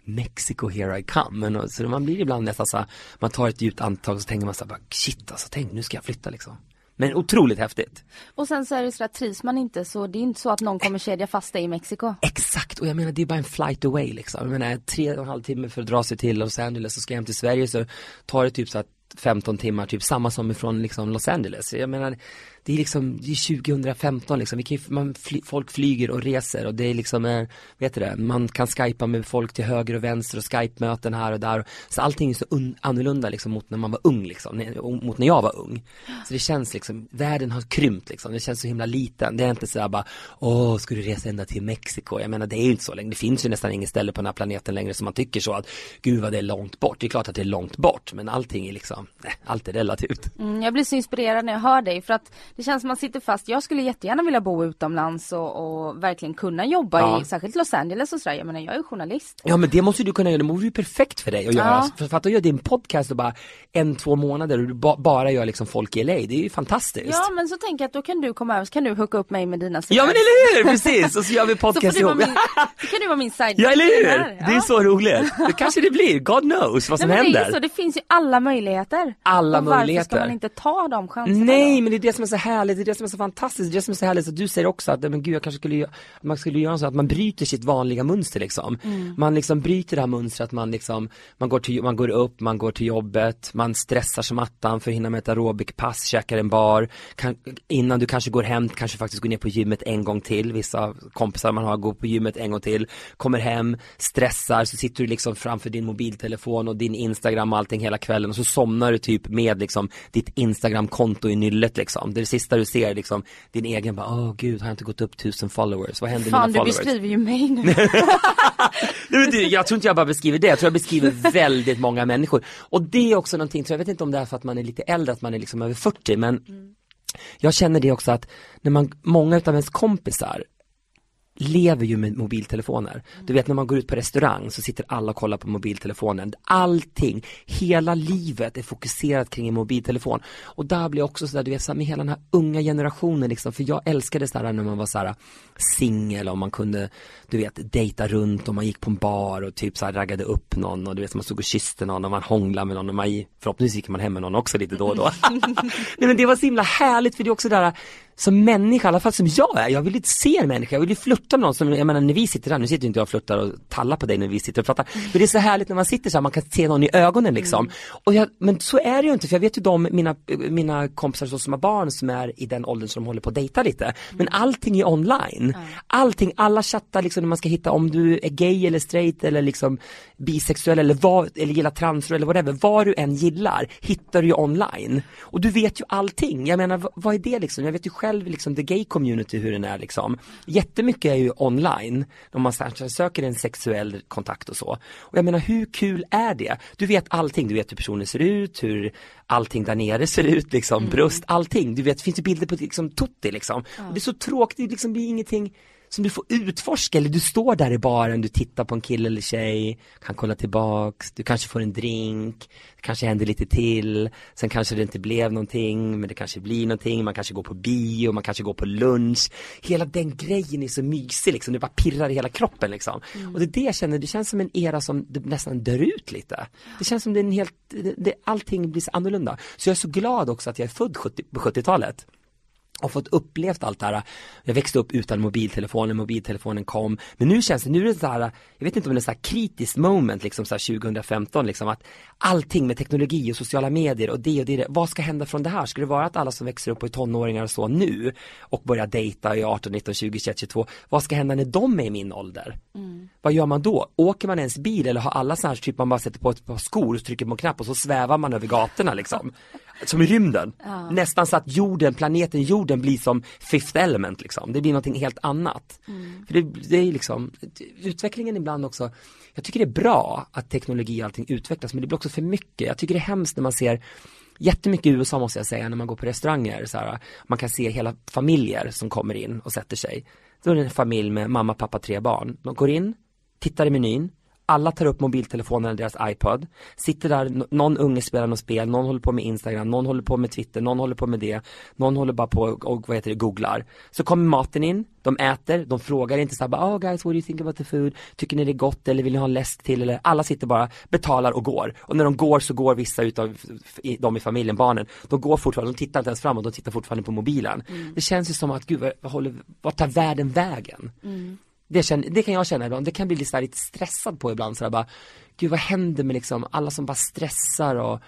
Mexico here I come. Men, så man blir ibland nästan så här, man tar ett djupt andetag och så tänker man så här, bara, shit alltså tänk nu ska jag flytta liksom. Men otroligt häftigt. Och sen så är det så att trivs man inte så det är inte så att någon kommer kedja fast dig i Mexiko. Exakt, och jag menar det är bara en flight away liksom. Jag menar tre och en halv timme för att dra sig till Los Angeles och ska jag hem till Sverige så tar det typ så att 15 timmar, typ samma som ifrån liksom Los Angeles. Jag menar, det är liksom, det är 2015 liksom, vi kan, ju- man fly, folk flyger och reser och det är liksom, eh, vet du det, man kan skypa med folk till höger och vänster och skype-möten här och där. Så allting är så un, annorlunda liksom mot när man var ung liksom, mot när jag var ung. Så det känns liksom, världen har krympt liksom, det känns så himla liten. Det är inte sådär bara, åh, ska du resa ända till Mexiko? Jag menar det är ju inte så länge, det finns ju nästan inget ställe på den här planeten längre som man tycker så att, gud vad det är långt bort. Det är klart att det är långt bort, men allting är liksom, nej, allt är relativt. Mm, jag blir så inspirerad när jag hör dig för att det känns som man sitter fast. Jag skulle jättegärna vilja bo utomlands och, och verkligen kunna jobba Ja. i särskilt Los Angeles och sådär. Jag menar jag är journalist. Ja men det måste du kunna göra, det vore ju perfekt för dig att göra. Ja. För, för att du gör din podcast och bara en, två månader och du ba, bara gör liksom folk i LA, det är ju fantastiskt. Ja men så tänker jag att då kan du komma över så kan du hooka upp mig med dina Ja men eller hur, precis! Och så gör vi podcast ihop. min, så kan du vara min side Ja eller hur! Det är så roligt. Det kanske det blir, God knows vad som Nej, men det är händer. ju så, det finns ju alla möjligheter. Alla och varför möjligheter. ska man inte ta de chanserna Nej då? men det är det som är så härligt, det är det som är så fantastiskt, det är det som är så härligt att du säger också att, men gud jag kanske skulle, man skulle göra så att man bryter sitt vanliga mönster liksom. Man liksom bryter det här mönstret, man liksom, man går, till, man går upp, man går till jobbet, man stressar som attan för att hinna med ett aerobikpass, käkar en bar, kan, innan du kanske går hem, kanske faktiskt går ner på gymmet en gång till, vissa kompisar man har går på gymmet en gång till, kommer hem, stressar, så sitter du liksom framför din mobiltelefon och din Instagram och allting hela kvällen och så somnar du typ med liksom ditt Instagram-konto i nyllet liksom. Det är det sista du ser liksom, din egen bara, åh gud har jag inte gått upp tusen followers, vad händer med Fan mina du followers? beskriver ju mig nu. Nej, men du, jag tror inte jag bara beskriver det, jag tror jag beskriver väldigt många människor. Och det är också någonting, tror jag vet inte om det är för att man är lite äldre, att man är liksom över 40, men jag känner det också att när man, många utav ens kompisar lever ju med mobiltelefoner. Du vet när man går ut på restaurang så sitter alla och kollar på mobiltelefonen. Allting, hela livet är fokuserat kring en mobiltelefon. Och där blir jag också sådär, du vet, så med hela den här unga generationen liksom, för jag älskade sådär när man var såhär singel och man kunde, du vet, dejta runt och man gick på en bar och typ såhär raggade upp någon och du vet, man stod och kysste någon och man hånglade med någon och man, förhoppningsvis gick man hem med någon också lite då och då. Nej men det var så himla härligt för det är också där som människa, i alla fall som jag är, jag vill inte se en människa, jag vill ju flirta med någon som, jag menar när vi sitter där, nu sitter inte jag och flörtar och tallar på dig när vi sitter och pratar, men det är så härligt när man sitter så här, man kan se någon i ögonen liksom. Mm. Och jag, men så är det ju inte, för jag vet ju de, mina, mina kompisar som har barn som är i den åldern som de håller på att dejta lite, men allting är online. Allting, alla chattar liksom när man ska hitta om du är gay eller straight eller liksom bisexuell eller, vad, eller gillar transor eller whatever, vad du än gillar hittar du ju online. Och du vet ju allting, jag menar vad är det liksom, jag vet ju själv liksom the gay community hur den är liksom. Jättemycket är ju online, om man söker en sexuell kontakt och så. Och jag menar hur kul är det? Du vet allting, du vet hur personen ser ut, hur allting där nere ser ut liksom, mm. bröst, allting. Du vet, det finns ju bilder på liksom Tutti liksom. Ja. Och det är så tråkigt, det liksom blir ingenting som du får utforska eller du står där i baren, du tittar på en kille eller tjej, kan kolla tillbaks, du kanske får en drink, det kanske händer lite till, sen kanske det inte blev någonting, men det kanske blir någonting, man kanske går på bio, man kanske går på lunch. Hela den grejen är så mysig liksom, det bara pirrar i hela kroppen liksom. Mm. Och det är det jag känner, det känns som en era som nästan dör ut lite. Det känns som det är en helt, det, allting blir så annorlunda. Så jag är så glad också att jag är född 70, på 70-talet och fått upplevt allt det här. Jag växte upp utan mobiltelefonen, mobiltelefonen kom. Men nu känns det, nu är det så här, jag vet inte om det är så här kritiskt moment liksom så 2015 liksom att allting med teknologi och sociala medier och det och det, vad ska hända från det här? Ska det vara att alla som växer upp och är tonåringar och så nu och börjar dejta i 18, 19, 20, 21, 22, vad ska hända när de är i min ålder? Mm. Vad gör man då? Åker man ens bil eller har alla sådana här, typ man bara sätter på ett par skor och trycker på en knapp och så svävar man över gatorna liksom? som i rymden. Ja. Nästan så att jorden, planeten jorden blir som fifth element liksom. Det blir någonting helt annat. Mm. För det, det, är liksom, utvecklingen ibland också, jag tycker det är bra att teknologi och allting utvecklas men det blir också för mycket. Jag tycker det är hemskt när man ser jättemycket i USA måste jag säga när man går på restauranger. Så här, man kan se hela familjer som kommer in och sätter sig. Då är det en familj med mamma, pappa, tre barn. De går in, tittar i menyn, alla tar upp mobiltelefonen eller deras iPod, sitter där, någon unge spelar något spel, någon håller på med Instagram, någon håller på med Twitter, någon håller på med det, någon håller bara på och vad heter det, googlar. Så kommer maten in, de äter, de frågar inte såhär oh guys what do you think about the food, tycker ni det är gott eller vill ni ha läsk till eller alla sitter bara, betalar och går. Och när de går så går vissa utav de i familjen, barnen, de går fortfarande, de tittar inte ens framåt, de tittar fortfarande på mobilen. Mm. Det känns ju som att gud, vad, håller, vad tar världen vägen? Mm. Det, känner, det kan jag känna ibland, det kan bli lite, lite stressad på ibland sådär bara Gud vad händer med liksom alla som bara stressar och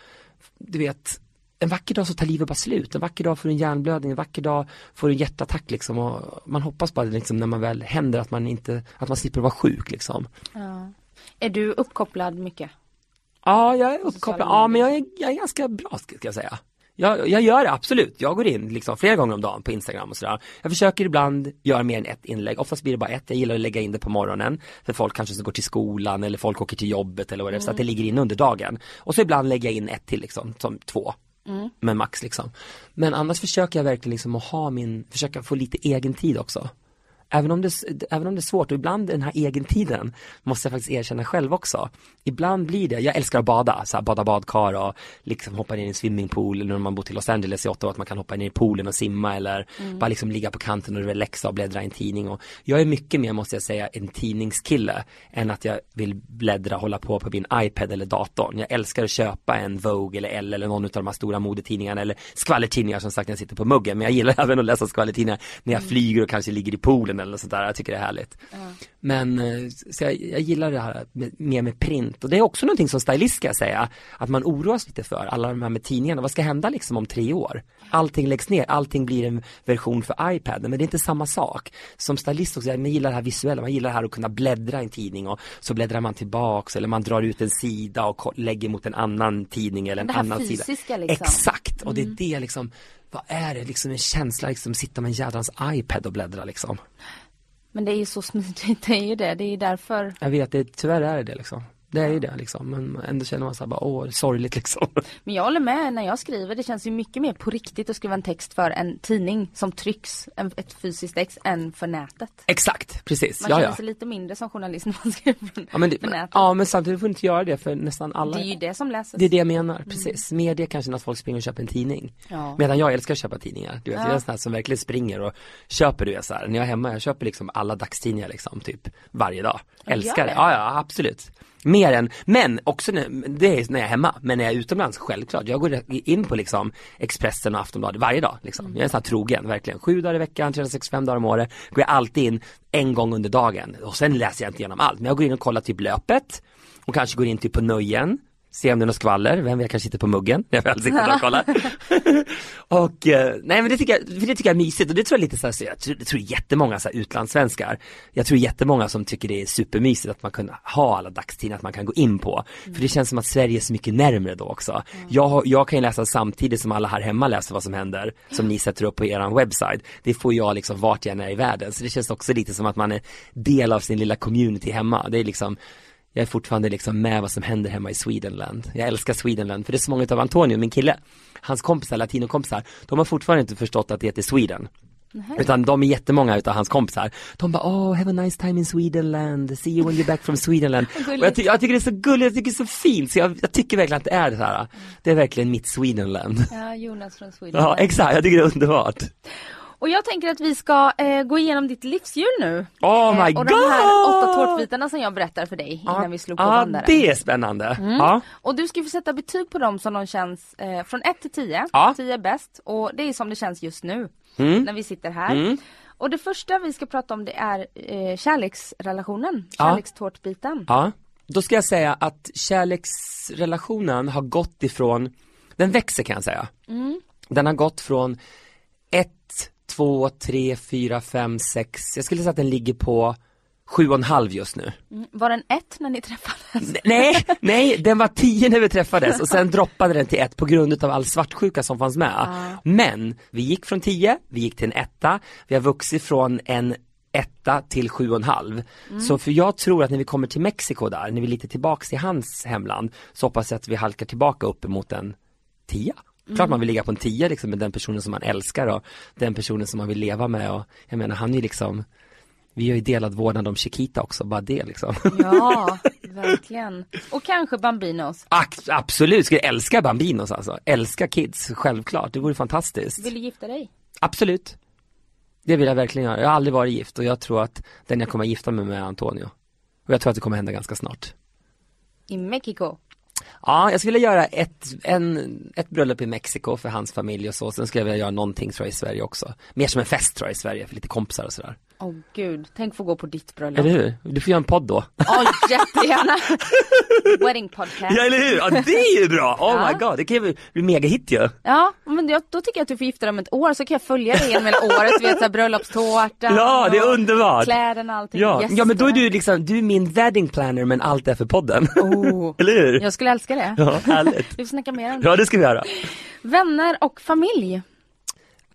Du vet En vacker dag så tar livet bara slut, en vacker dag får du en hjärnblödning, en vacker dag får du en hjärtattack liksom. Och man hoppas bara liksom när man väl händer att man inte, att man slipper vara sjuk liksom. Ja. Är du uppkopplad mycket? Ja, jag är uppkopplad, ja men jag är, jag är ganska bra ska jag säga jag, jag gör det absolut, jag går in liksom flera gånger om dagen på Instagram och sådär. Jag försöker ibland göra mer än ett inlägg, oftast blir det bara ett, jag gillar att lägga in det på morgonen för folk kanske som går till skolan eller folk åker till jobbet eller vad det är, mm. så att det ligger in under dagen. Och så ibland lägger jag in ett till liksom, som två. Mm. Men max liksom. Men annars försöker jag verkligen liksom att ha min, försöka få lite egen tid också. Även om, det, även om det är svårt och ibland den här egentiden måste jag faktiskt erkänna själv också. Ibland blir det, jag älskar att bada, så här, bada badkar och liksom hoppa ner i en swimmingpool eller när man bor till Los Angeles i Ottawa att man kan hoppa ner i poolen och simma eller mm. bara liksom ligga på kanten och relaxa och bläddra i en tidning och jag är mycket mer måste jag säga en tidningskille än att jag vill bläddra, hålla på på min iPad eller datorn. Jag älskar att köpa en Vogue eller Elle eller någon av de här stora modetidningarna eller skvallertidningar som sagt när jag sitter på muggen men jag gillar även att läsa skvallertidningar när jag mm. flyger och kanske ligger i poolen filmen eller sådär, jag tycker det är härligt. Mm. Men eh, så jag, jag, gillar det här med, mer med print och det är också någonting som stylist ska jag säga, att man oroas lite för, alla de här med tidningarna, vad ska hända liksom om tre år? Allting läggs ner, allting blir en version för iPad, men det är inte samma sak. Som stylist också, man gillar det här visuella, man gillar det här att kunna bläddra i en tidning och så bläddrar man tillbaks eller man drar ut en sida och lägger mot en annan tidning eller en annan sida. Liksom. Exakt, och det är mm. det liksom vad är det liksom en känsla liksom sitta med en jädrans iPad och bläddra liksom. Men det är ju så smidigt, det är ju det, det är ju därför. Jag vet, det, tyvärr är det det liksom. Det är ju det liksom. Men ändå känner man såhär bara, åh, sorgligt liksom. Men jag håller med när jag skriver. Det känns ju mycket mer på riktigt att skriva en text för en tidning som trycks, en, ett fysiskt ex, än för nätet. Exakt, precis. Man ja, känner ja. sig lite mindre som journalist när man skriver Ja men, det, för nätet. ja men samtidigt får du inte göra det för nästan alla Det är ju det som läses. Det är det jag menar, precis. Media kanske när folk springer och köper en tidning. Ja. Medan jag älskar att köpa tidningar. Du vet, Ja. jag är en sån här som verkligen springer och köper du vet så här. När jag är hemma, jag köper liksom alla dagstidningar liksom, typ varje dag. Älskar det? Ja, ja, absolut. Mer än, men också när, det är när jag är hemma, men när jag är utomlands, självklart. Jag går in på liksom Expressen och Aftonbladet varje dag liksom. Jag är så här trogen, verkligen. Sju dagar i veckan, 365 dagar om året, går jag alltid in en gång under dagen. Och sen läser jag inte igenom allt, men jag går in och kollar typ löpet och kanske går in typ på nöjen Se om det är något skvaller, vem vet jag kanske sitter på muggen när jag väl sitter och kollar. och eh, nej men det tycker, jag, det tycker jag är mysigt och det tror jag lite så här, så jag tror, jag tror jättemånga så här, utlandssvenskar, jag tror jättemånga som tycker det är supermysigt att man kan ha alla dagstidningar att man kan gå in på. För det känns som att Sverige är så mycket närmre då också. Jag, har- jag kan ju läsa samtidigt som alla här hemma läser vad som händer, som ni sätter upp på eran webbsite. Det får jag liksom vart jag än är i världen, så det känns också lite som att man är del av sin lilla community hemma. Det är liksom jag är fortfarande liksom med vad som händer hemma i Swedenland. Jag älskar Swedenland för det är så många av Antonio, min kille, hans kompisar, latinokompisar, de har fortfarande inte förstått att det heter Sweden. Utan de är jättemånga utav hans kompisar. De bara, oh have a nice time in Swedenland, see you when you're back from Swedenland. Och jag, ty- jag tycker det är så gulligt, jag tycker det är så fint, så jag, jag tycker verkligen att det är det här. Det är verkligen mitt Swedenland. Ja, Jonas från Sweden. Ja exakt, jag tycker det är underbart. Och jag tänker att vi ska eh, gå igenom ditt livshjul nu. Oh my Eh, och de här God! åtta tårtbitarna som jag berättar för dig innan vi slog på Ja, bandaren. det är spännande. Ja. Och du ska få sätta betyg på dem som de känns eh, från 1 till 10. Ja. 10 är bäst och det är som det känns just nu Mm. när vi sitter här. Mm. Och det första vi ska prata om det är eh, kärleksrelationen, kärlekstårtbiten. Ja, då ska jag säga att kärleksrelationen har gått ifrån, den växer kan jag säga. Den har gått från ett, två, tre, fyra, fem, sex, jag skulle säga att den ligger på sju och en halv just nu. Mm. Var den 1 när ni träffades? Nej, nej, den var 10 när vi träffades och sen droppade den till ett på grund av all svartsjuka som fanns med. Men vi gick från 10, vi gick till en etta, vi har vuxit från en etta till sju och en halv. Så för jag tror att när vi kommer till Mexiko där, när vi är lite tillbaks i hans hemland, så hoppas jag att vi halkar tillbaka uppemot en tia. Klart man vill ligga på en tia liksom med den personen som man älskar och den personen som man vill leva med och jag menar han är ju liksom vi har ju delad vårdnad om Chiquita också, bara det liksom. Ja, verkligen. Och kanske Bambinos. Ak- absolut, skulle älska Bambinos alltså. Älska kids, självklart. Det vore fantastiskt. Vill du gifta dig? Absolut. Det vill jag verkligen göra. Jag har aldrig varit gift och jag tror att den jag kommer att gifta mig med är Antonio. Och jag tror att det kommer hända ganska snart. I Mexiko? Ja, jag skulle göra ett, en, ett bröllop i Mexiko för hans familj och så. Sen skulle jag vilja göra någonting tror jag i Sverige också. Mer som en fest tror jag i Sverige för lite kompisar och sådär. Åh gud, tänk få gå på ditt bröllop. Eller hur? Du får göra en podd då. Åh, jättegärna! Wedding podcast. Ja, eller hur? Ja, det är ju bra! Oh Ja. my god, det kan ju bli mega hit ju. Ja, men jag, då tycker jag att du får gifta dig om ett år så kan jag följa dig genom hela året. Du vet såhär bröllopstårta. Ja, det är underbart. Kläderna och allting. Ja, Gästerna. ja men då är du liksom, du är min wedding planner men allt är för podden. Oh, Eller hur? jag skulle älska det. Ja, härligt. Vi får snacka mer om det. Ja, det ska vi göra. Vänner och familj.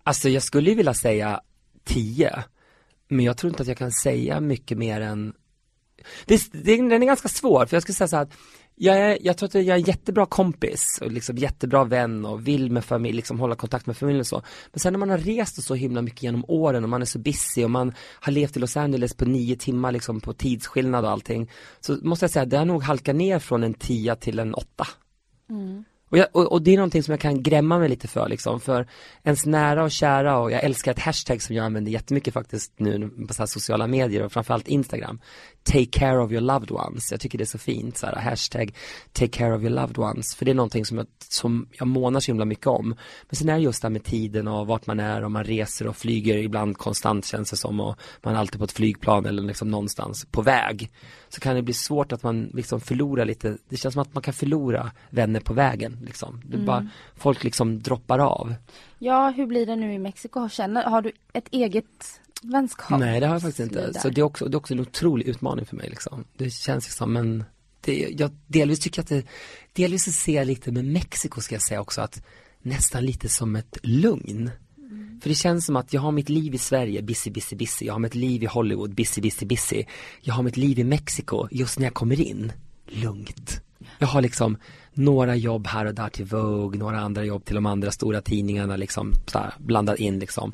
Alltså jag skulle ju vilja säga 10. Men jag tror inte att jag kan säga mycket mer än det, det, Den är ganska svår för jag skulle säga så här att jag, är, jag tror att jag är en jättebra kompis och liksom jättebra vän och vill med familj, liksom hålla kontakt med familjen och så. Men sen när man har rest så himla mycket genom åren och man är så busy och man har levt i Los Angeles på nio timmar liksom på tidsskillnad och allting. Så måste jag säga, det har nog halkat ner från en tia till en 8. Och, jag, och, och det är någonting som jag kan grämma mig lite för liksom, för ens nära och kära och jag älskar ett hashtag som jag använder jättemycket faktiskt nu på så här sociala medier och framförallt Instagram. Take care of your loved ones. Jag tycker det är så fint, så här, hashtag take care of your loved ones. För det är någonting som jag, som jag månar så himla mycket om. Men sen är det just det här med tiden och vart man är och man reser och flyger ibland konstant känns det som och man är alltid på ett flygplan eller liksom någonstans på väg. Så kan det bli svårt att man liksom förlorar lite, det känns som att man kan förlora vänner på vägen liksom. Det är bara, folk liksom droppar av. Ja, hur blir det nu i Mexiko? Känner, har du ett eget vänskap? Nej det har jag faktiskt inte. Där. Så det är, också, det är också en otrolig utmaning för mig liksom. Det känns liksom en, det, jag delvis tycker att det, delvis så ser jag lite med Mexiko ska jag säga också att nästan lite som ett lugn. För det känns som att jag har mitt liv i Sverige, busy, busy, busy. Jag har mitt liv i Hollywood, busy, busy, busy. Jag har mitt liv i Mexiko just när jag kommer in. lugnt. Jag har liksom några jobb här och där till Vogue, några andra jobb till de andra stora tidningarna liksom så här, blandat in liksom.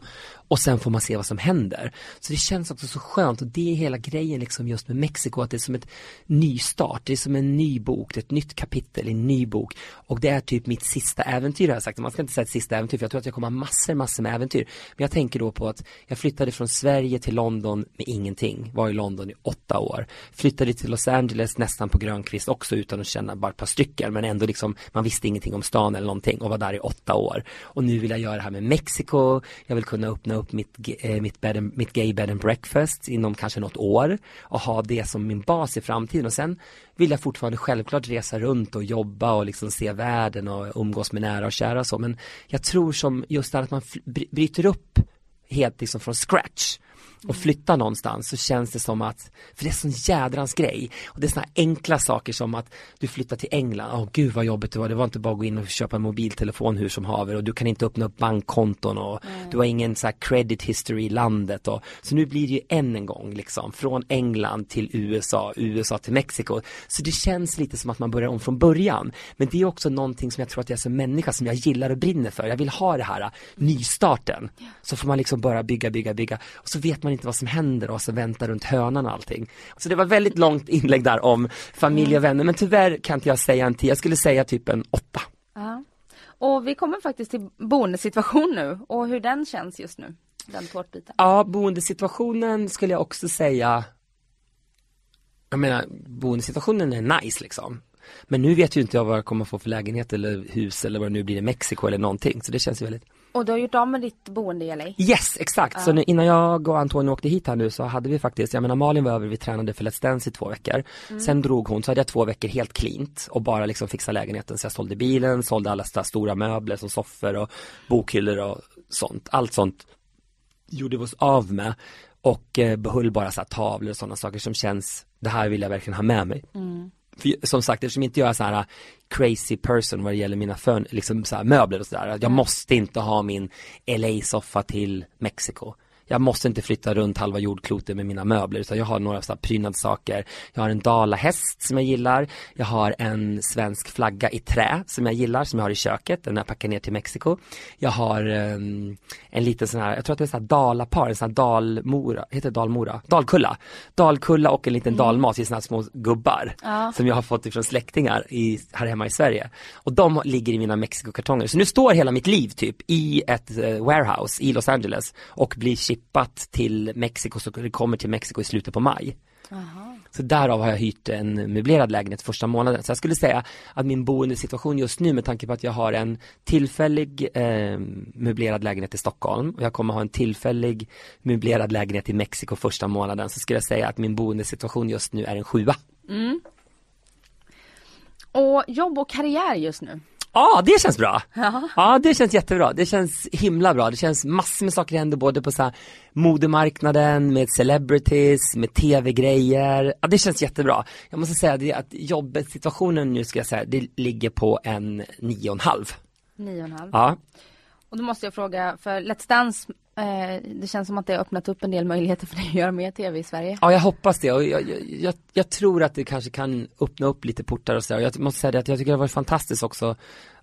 Och sen får man se vad som händer. Så det känns också så skönt och det är hela grejen liksom just med Mexiko, att det är som ett nystart, det är som en ny bok, det är ett nytt kapitel i en ny bok. Och det är typ mitt sista äventyr har jag sagt, man ska inte säga ett sista äventyr för jag tror att jag kommer ha massor, massor med äventyr. Men jag tänker då på att jag flyttade från Sverige till London med ingenting, var i London i åtta år. Flyttade till Los Angeles nästan på grönkvist också utan att känna bara ett par stycken men ändå liksom, man visste ingenting om stan eller någonting och var där i åtta år. Och nu vill jag göra det här med Mexiko, jag vill kunna öppna upp mitt, eh, mitt, bed and, mitt gay bed and breakfast inom kanske något år och ha det som min bas i framtiden. Och sen vill jag fortfarande självklart resa runt och jobba och liksom se världen och umgås med nära och kära och så. Men jag tror som just det här att man bryter upp helt liksom från scratch och flytta någonstans så känns det som att, för det är sån jädrans grej. Och det är såna enkla saker som att du flyttar till England, åh oh, gud vad jobbigt det var, det var inte bara att gå in och köpa en mobiltelefon hur som haver och du kan inte öppna upp bankkonton och mm. du har ingen så här credit history i landet och så nu blir det ju än en gång liksom från England till USA, USA till Mexiko så det känns lite som att man börjar om från början. Men det är också någonting som jag tror att jag som människa som jag gillar och brinner för, jag vill ha det här nystarten. Så får man liksom bara bygga, bygga, bygga. Och så vet man inte vad som händer och så väntar runt hönan och allting. Så det var väldigt långt inlägg där om familj och vänner men tyvärr kan inte jag säga en tio, jag skulle säga typ en åtta. Ja. Och vi kommer faktiskt till boendesituation nu och hur den känns just nu, den tårtbiten. Ja, boendesituationen skulle jag också säga jag menar, boendesituationen är nice liksom. Men nu vet ju inte jag vad jag kommer få för lägenhet eller hus eller vad det nu blir i Mexiko eller någonting. Så det känns ju väldigt och du har gjort av med ditt boende i LA? Yes, exakt. Ja. Så nu, innan jag och Antonio åkte hit här nu så hade vi faktiskt, jag menar Malin var över, vi tränade för Let's Dance i två veckor. Mm. Sen drog hon, så hade jag två veckor helt cleant och bara liksom fixa lägenheten. Så jag sålde bilen, sålde alla stora möbler som soffor och bokhyllor och sånt. Allt sånt gjorde vi oss av med och eh, behöll bara så tavlor och sådana saker som känns, det här vill jag verkligen ha med mig. Mm för, som sagt eftersom inte jag är så här uh, crazy person vad det gäller mina fön, liksom så möbler och sådär. Jag mm. måste inte ha min LA-soffa till Mexiko jag måste inte flytta runt halva jordklotet med mina möbler utan jag har några så prydnadssaker. Jag har en dalahäst som jag gillar. Jag har en svensk flagga i trä som jag gillar som jag har i köket. Den har jag packat ner till Mexiko. Jag har um, en liten sån här, jag tror att det är sån här dalapar, en sån här dalmora, heter det dalmora? Dalkulla. Dalkulla och en liten mm. dalmas i såna här små gubbar. Ja. Som jag har fått ifrån släktingar i, här hemma i Sverige. Och de ligger i mina Mexiko-kartonger. Så nu står hela mitt liv typ i ett uh, warehouse i Los Angeles och blir chippat till Mexiko så det kommer till Mexiko i slutet på maj. Aha. Så därav har jag hyrt en möblerad lägenhet första månaden. Så jag skulle säga att min boendesituation just nu med tanke på att jag har en tillfällig eh, möblerad lägenhet i Stockholm och jag kommer ha en tillfällig möblerad lägenhet i Mexiko första månaden så skulle jag säga att min boendesituation just nu är en sjua. Mm. Och jobb och karriär just nu? Ja, ah, det känns bra. Ja. ja, det känns jättebra. Det känns himla bra. Det känns massor med saker händer både på så här modemarknaden, med celebrities, med tv-grejer. Ja, det känns jättebra. Jag måste säga det att jobbet, situationen nu ska jag säga, det ligger på en nio och en halv. Nio och en halv. Ja. Och då måste jag fråga, för Let's Dance eh, det känns som att det har öppnat upp en del möjligheter för dig att göra mer tv i Sverige. Ja, jag hoppas det och jag, jag, jag tror att det kanske kan öppna upp lite portar och sådär. Jag måste säga det att jag tycker det har varit fantastiskt också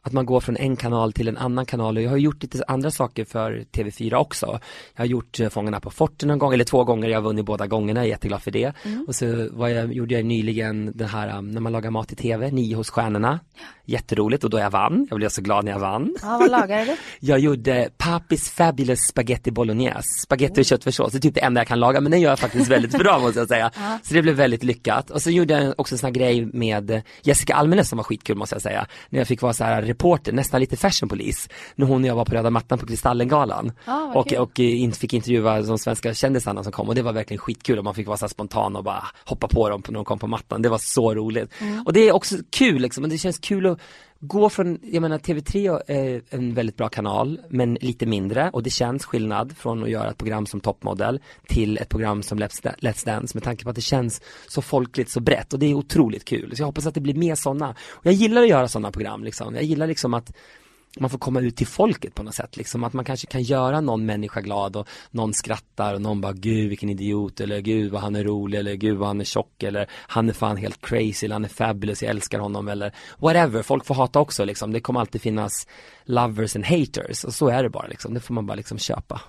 att man går från en kanal till en annan kanal och jag har gjort lite andra saker för TV4 också. Jag har gjort eh, Fångarna på forten en gång eller två gånger, jag har vunnit båda gångerna, jag är jätteglad för det. Mm. Och så var jag, gjorde jag nyligen den här um, när man lagar mat i TV, Nio hos stjärnorna. Jätteroligt och då jag vann, jag blev så glad när jag vann. Ja, vad lagade du? jag gjorde Papis Fabulous Spaghetti Bolognese, spaghetti och köttfärssås, det är typ det enda jag kan laga men den gör jag faktiskt väldigt bra måste jag säga. Ja. Så det blev väldigt lyckat. Och så gjorde jag också en sån här grej med Jessica Almenäs som var skitkul måste jag säga. När jag fick vara så här reporter, nästan lite fashionpolis när hon och jag var på röda mattan på Kristallengalan ah, och, och eh, fick intervjua de svenska kändisarna som kom och det var verkligen skitkul och man fick vara så spontan och bara hoppa på dem när de kom på mattan. Det var så roligt. Mm. Och det är också kul liksom, och det känns kul att gå från, jag menar TV3 är en väldigt bra kanal men lite mindre och det känns skillnad från att göra ett program som toppmodell till ett program som Let's Dance med tanke på att det känns så folkligt, så brett och det är otroligt kul. Så jag hoppas att det blir mer sådana. Och jag gillar att göra sådana program liksom. Jag gillar liksom att man får komma ut till folket på något sätt liksom, att man kanske kan göra någon människa glad och någon skrattar och någon bara gud vilken idiot eller gud vad han är rolig eller gud vad han är tjock eller han är fan helt crazy eller han är fabulous, jag älskar honom eller whatever, folk får hata också liksom, det kommer alltid finnas lovers and haters och så är det bara liksom, det får man bara liksom köpa.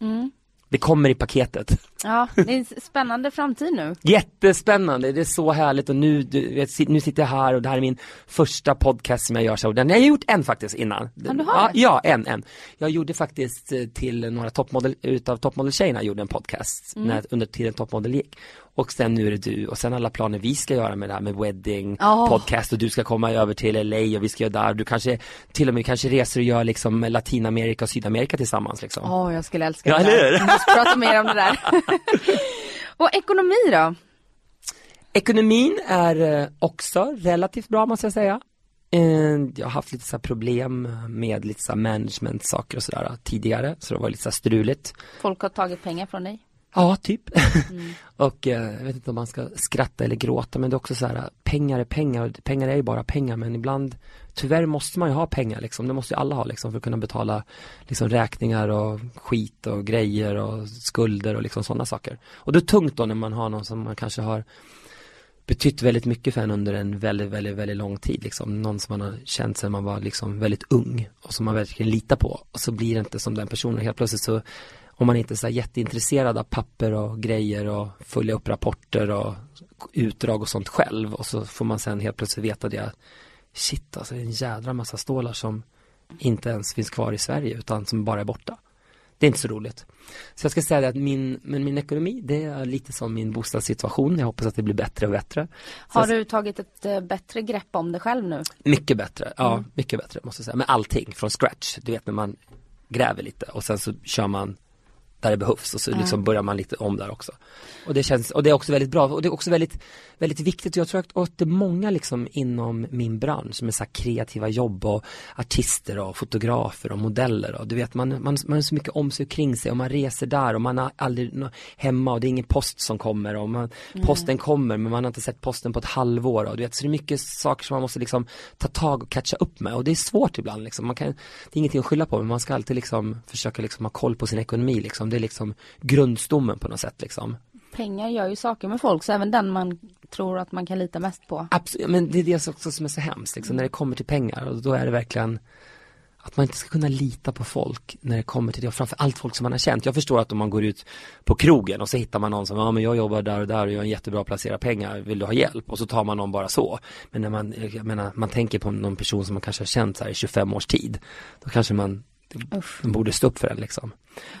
Mm. Det kommer i paketet. Ja, det är en spännande framtid nu. Jättespännande, det är så härligt och nu, du, nu sitter jag här och det här är min första podcast som jag gör så. Den, jag har gjort en faktiskt innan. Ja, du har ja, ja, en, en. Jag gjorde faktiskt eh, till några toppmodell, utav toppmodeltjejerna gjorde en podcast Mm. när, under tiden toppmodell gick. Och sen nu är det du och sen alla planer vi ska göra med det här med wedding, Ja. podcast och du ska komma över till LA och vi ska göra där. Du kanske till och med kanske reser och gör liksom Latinamerika och Sydamerika tillsammans liksom. Åh, jag skulle älska Ja, det där. Vi måste prata mer om det där. och ekonomi då? Ekonomin är eh, också relativt bra måste jag säga. Eh, Jag har haft lite så problem med lite så management saker och sådär tidigare, så det var lite så struligt. Folk har tagit pengar från dig. Ja, typ. och eh, jag vet inte om man ska skratta eller gråta men det är också så här, pengar är pengar, och pengar är ju bara pengar men ibland tyvärr måste man ju ha pengar liksom, det måste ju alla ha liksom för att kunna betala liksom räkningar och skit och grejer och skulder och liksom sådana saker. Och det är tungt då när man har någon som man kanske har betytt väldigt mycket för en under en väldigt, väldigt, väldigt lång tid liksom. Någon som man har känt sedan man var liksom väldigt ung och som man verkligen litar på och så blir det inte som den personen helt plötsligt så om man inte är så jätteintresserad av papper och grejer och följa upp rapporter och utdrag och sånt själv och så får man sen helt plötsligt veta det shit alltså det är en jädra massa stålar som inte ens finns kvar i Sverige utan som bara är borta. Det är inte så roligt. Så jag ska säga det att min, men min ekonomi det är lite som min bostadssituation. Jag hoppas att det blir bättre och bättre. Så Har jag- du tagit ett eh, bättre grepp om det själv nu? mycket bättre, ja mycket bättre måste jag säga. Men allting från scratch, du vet när man gräver lite och sen så kör man där det behövs och så liksom börjar man lite om där också. Och det känns, och det är också väldigt bra och det är också väldigt, väldigt viktigt. Jag tror att, det är många liksom inom min bransch som är så kreativa jobb och artister och fotografer och modeller och du vet man, man, man har så mycket om sig och kring sig och man reser där och man har aldrig hemma och det är ingen post som kommer och man, posten kommer men man har inte sett posten på ett halvår och du vet så det är mycket saker som man måste liksom ta tag och catcha upp med och det är svårt ibland liksom. Man kan, det är ingenting att skylla på men man ska alltid liksom försöka liksom ha koll på sin ekonomi liksom. Det är liksom grundstommen på något sätt liksom. Pengar gör ju saker med folk, så även den man tror att man kan lita mest på. Absolut, men det är det också som är så hemskt liksom, när det kommer till pengar och då är det verkligen att man inte ska kunna lita på folk när det kommer till det och framförallt folk som man har känt. Jag förstår att om man går ut på krogen och så hittar man någon som, ja men jag jobbar där och där och jag är en jättebra att placera pengar, vill du ha hjälp? Och så tar man någon bara så. Men när man, jag menar, man tänker på någon person som man kanske har känt så här i 25 års tid, då kanske man De borde stå upp för den liksom.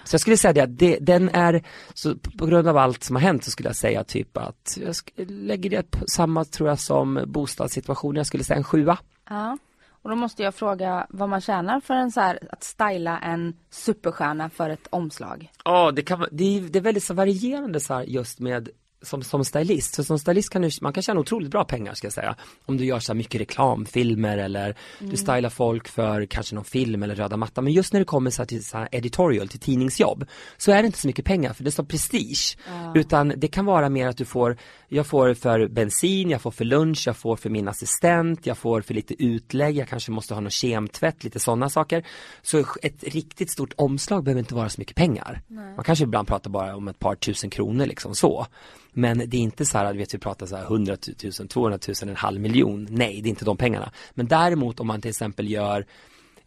Så jag skulle säga det att det, den är, så på grund av allt som har hänt så skulle jag säga typ att jag lägger det på samma tror jag som bostadssituationen, jag skulle säga en sjua. Ja. Och då måste jag fråga vad man tjänar för en så här, att styla en superstjärna för ett omslag. Ja, det kan det är, det är väldigt så varierande så här just med som, som stylist, så som stylist kan du, man kan tjäna otroligt bra pengar ska jag säga. Om du gör så mycket reklamfilmer eller du stylar folk för kanske någon film eller röda mattan. Men just när det kommer så här till så här editorial, till tidningsjobb, så är det inte så mycket pengar för det är så prestige. Utan det kan vara mer att du får, jag får för bensin, jag får för lunch, jag får för min assistent, jag får för lite utlägg, jag kanske måste ha någon kemtvätt, lite sådana saker. Så ett riktigt stort omslag behöver inte vara så mycket pengar. Man kanske ibland pratar bara om ett par tusen kronor liksom så. Men det är inte så här, du vet vi pratar så här 100 000, 200 000, en halv miljon. Nej, det är inte de pengarna. Men däremot om man till exempel gör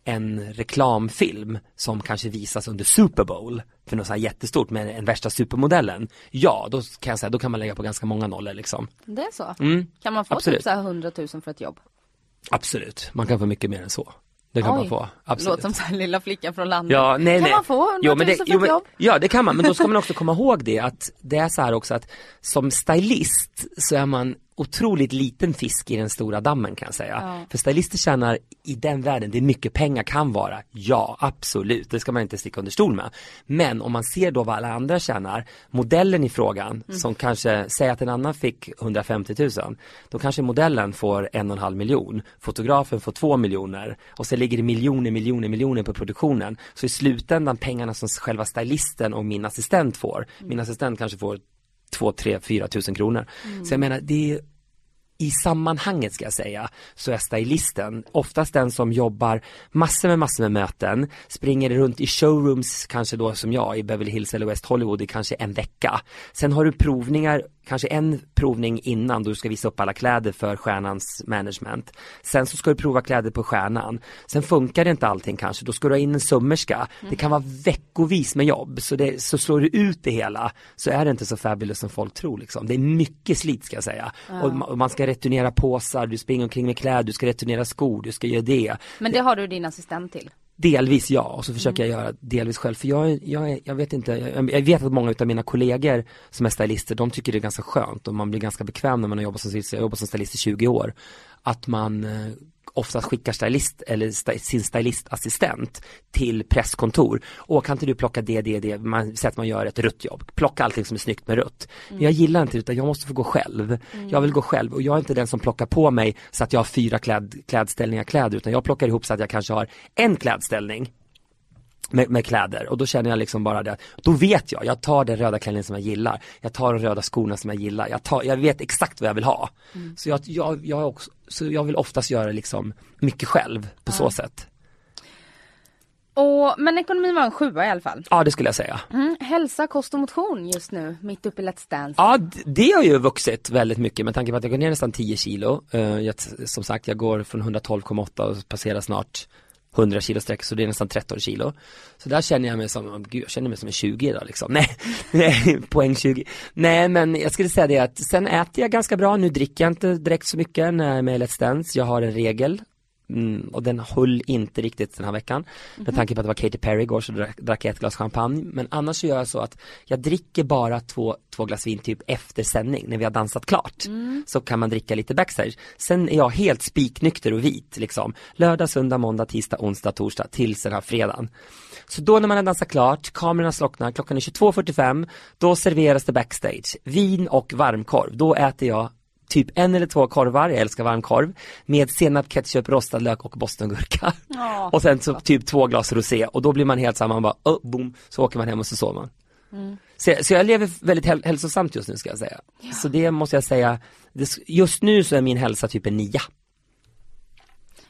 en reklamfilm som kanske visas under Super Bowl för något så här jättestort med den värsta supermodellen. Ja, då kan jag säga, då kan man lägga på ganska många nollor liksom. Det är så? Mm, Kan man få absolut. typ så här 100 000 för ett jobb? absolut, man kan få mycket mer än så. Det kan man få, absolut. Låter som här lilla flickan från landet. Ja, nej, kan nej. man få 100 000 men det, för jo, men, jobb? Ja, det kan man, men då ska man också komma ihåg det att det är så här också att som stylist så är man otroligt liten fisk i den stora dammen kan jag säga. Ja. För stylister tjänar i den världen, det är mycket pengar kan vara, ja absolut, det ska man inte sticka under stol med. Men om man ser då vad alla andra tjänar, modellen i frågan som kanske, säg att en annan fick 150 000, då kanske modellen får en och en halv miljon, fotografen får två miljoner och så ligger det miljoner, miljoner, miljoner på produktionen. Så i slutändan pengarna som själva stylisten och min assistent får, min assistent kanske får två, tre, fyra tusen kronor. Så jag menar, det är i sammanhanget ska jag säga, så är stylisten oftast den som jobbar massor med massor med möten, springer runt i showrooms kanske då som jag i Beverly Hills eller West Hollywood i kanske en vecka. Sen har du provningar, kanske en provning innan då du ska visa upp alla kläder för stjärnans management. Sen så ska du prova kläder på stjärnan. Sen funkar det inte allting kanske, då ska du ha in en sömmerska. Det kan vara veckovis med jobb, så, det, så slår du ut det hela så är det inte så fabulous som folk tror liksom. Det är mycket slit ska jag säga. Och ma- och man ska returnera påsar, du springer omkring med kläder, du ska returnera skor, du ska göra det. Men det har du din assistent till. Delvis ja, och så försöker jag göra delvis själv. För jag, jag, jag vet inte, jag, jag vet att många av mina kollegor som är stylister, de tycker det är ganska skönt och man blir ganska bekväm när man har jobbat som stylist. Jag har jobbat som stylist i 20 år. Att man eh, oftast skickar stylist eller st- sin stylistassistent till presskontor. Och kan inte du plocka det, det, det, man säger att man gör ett rött jobb. Plocka allting som är snyggt med rött. Men jag gillar inte det utan jag måste få gå själv. Jag vill gå själv och jag är inte den som plockar på mig så att jag har fyra kläd, klädställningar kläder utan jag plockar ihop så att jag kanske har en klädställning med, med kläder och då känner jag liksom bara det, då vet jag, jag tar den röda klänningen som jag gillar, jag tar de röda skorna som jag gillar, jag, tar, jag vet exakt vad jag vill ha. Så, jag, jag, jag, också, så jag vill oftast göra liksom mycket själv på så sätt. Och, men ekonomin var en sjua i alla fall. Ja det skulle jag säga. Mm, hälsa, kost och motion just nu, mitt uppe i Let's Dance. Ja det har ju vuxit väldigt mycket med tanke på att jag går ner nästan 10 kilo. Eh, jag, som sagt jag går från 112,8 och passerar snart 100 kilo sträck så det är nästan 13 kilo. Så där känner jag mig som, gud jag känner mig som en 20 idag liksom. Nej, nej poäng 20. Nej men jag skulle säga det att sen äter jag ganska bra, nu dricker jag inte direkt så mycket när jag är med i Let's Dance. Jag har en regel Mm, och den höll inte riktigt den här veckan. Med tanke på att det var Katy Perry igår så drack, drack jag ett glas champagne. Men annars så gör jag så att jag dricker bara två, två glas vin typ efter sändning när vi har dansat klart. Så kan man dricka lite backstage. Sen är jag helt spiknykter och vit liksom. Lördag, söndag, måndag, tisdag, onsdag, torsdag tills den här fredagen. Så då när man har dansat klart, kamerorna slocknar, klockan är 22.45, då serveras det backstage. Vin och varmkorv. Då äter jag typ en eller två korvar, jag älskar varmkorv, med senap, ketchup, rostad lök och bostongurka. Ja. och sen så typ två glas rosé och då blir man helt samma, man bara, oh, boom, så åker man hem och så sover man. Så, jag- så jag lever väldigt häl- hälsosamt just nu ska jag säga. Så det måste jag säga, just nu så är min hälsa typ en nia.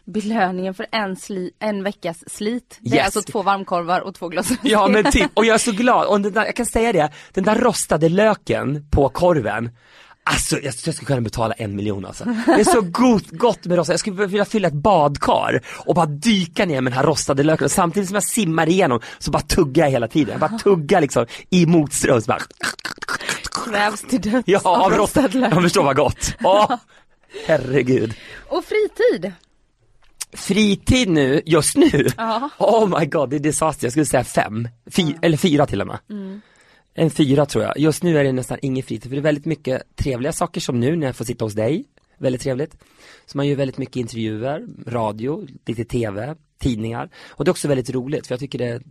Belöningen för en, sli, en veckas slit. Det är Yes. alltså två varmkorvar och två glas Ja men typ, och jag är så glad, och där, jag kan säga det, den där rostade löken på korven Alltså jag, jag skulle kunna betala en miljon alltså. Det är så gott, gott med rostad, jag skulle vilja fylla ett badkar och bara dyka ner med den här rostade löken och samtidigt som jag simmar igenom så bara tuggar jag hela tiden. Jag bara tuggar liksom i motströms bara. Kvävs till döds Ja, av rostad lök. Jag förstår vad gott. Åh, herregud. Och fritid. Fritid nu, just nu? Ja. Oh my god, det är disaster. Jag skulle säga fem, Fy, eller fyra till och med. En fyra tror jag. Just nu är det nästan ingen fritid, för det är väldigt mycket trevliga saker som nu när jag får sitta hos dig. Väldigt trevligt. Så man gör väldigt mycket intervjuer, radio, lite tv, tidningar. Och det är också väldigt roligt, för jag tycker det,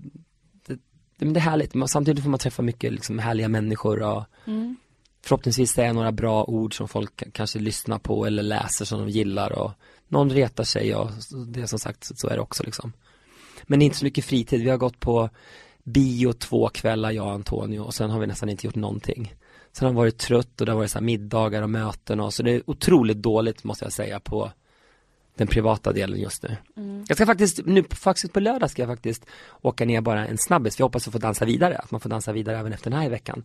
det, det, är härligt. Samtidigt får man träffa mycket liksom, härliga människor och förhoppningsvis säga några bra ord som folk kanske lyssnar på eller läser som de gillar och någon retar sig och det är som sagt så är det också liksom. Men det är inte så mycket fritid, vi har gått på bio två kvällar jag och Antonio och sen har vi nästan inte gjort någonting. Sen har det varit trött och det har varit så middagar och möten och så det är otroligt dåligt måste jag säga på den privata delen just nu. Jag ska faktiskt, nu faktiskt på lördag ska jag faktiskt åka ner bara en snabbis, för jag hoppas att få dansa vidare, att man får dansa vidare även efter den här veckan.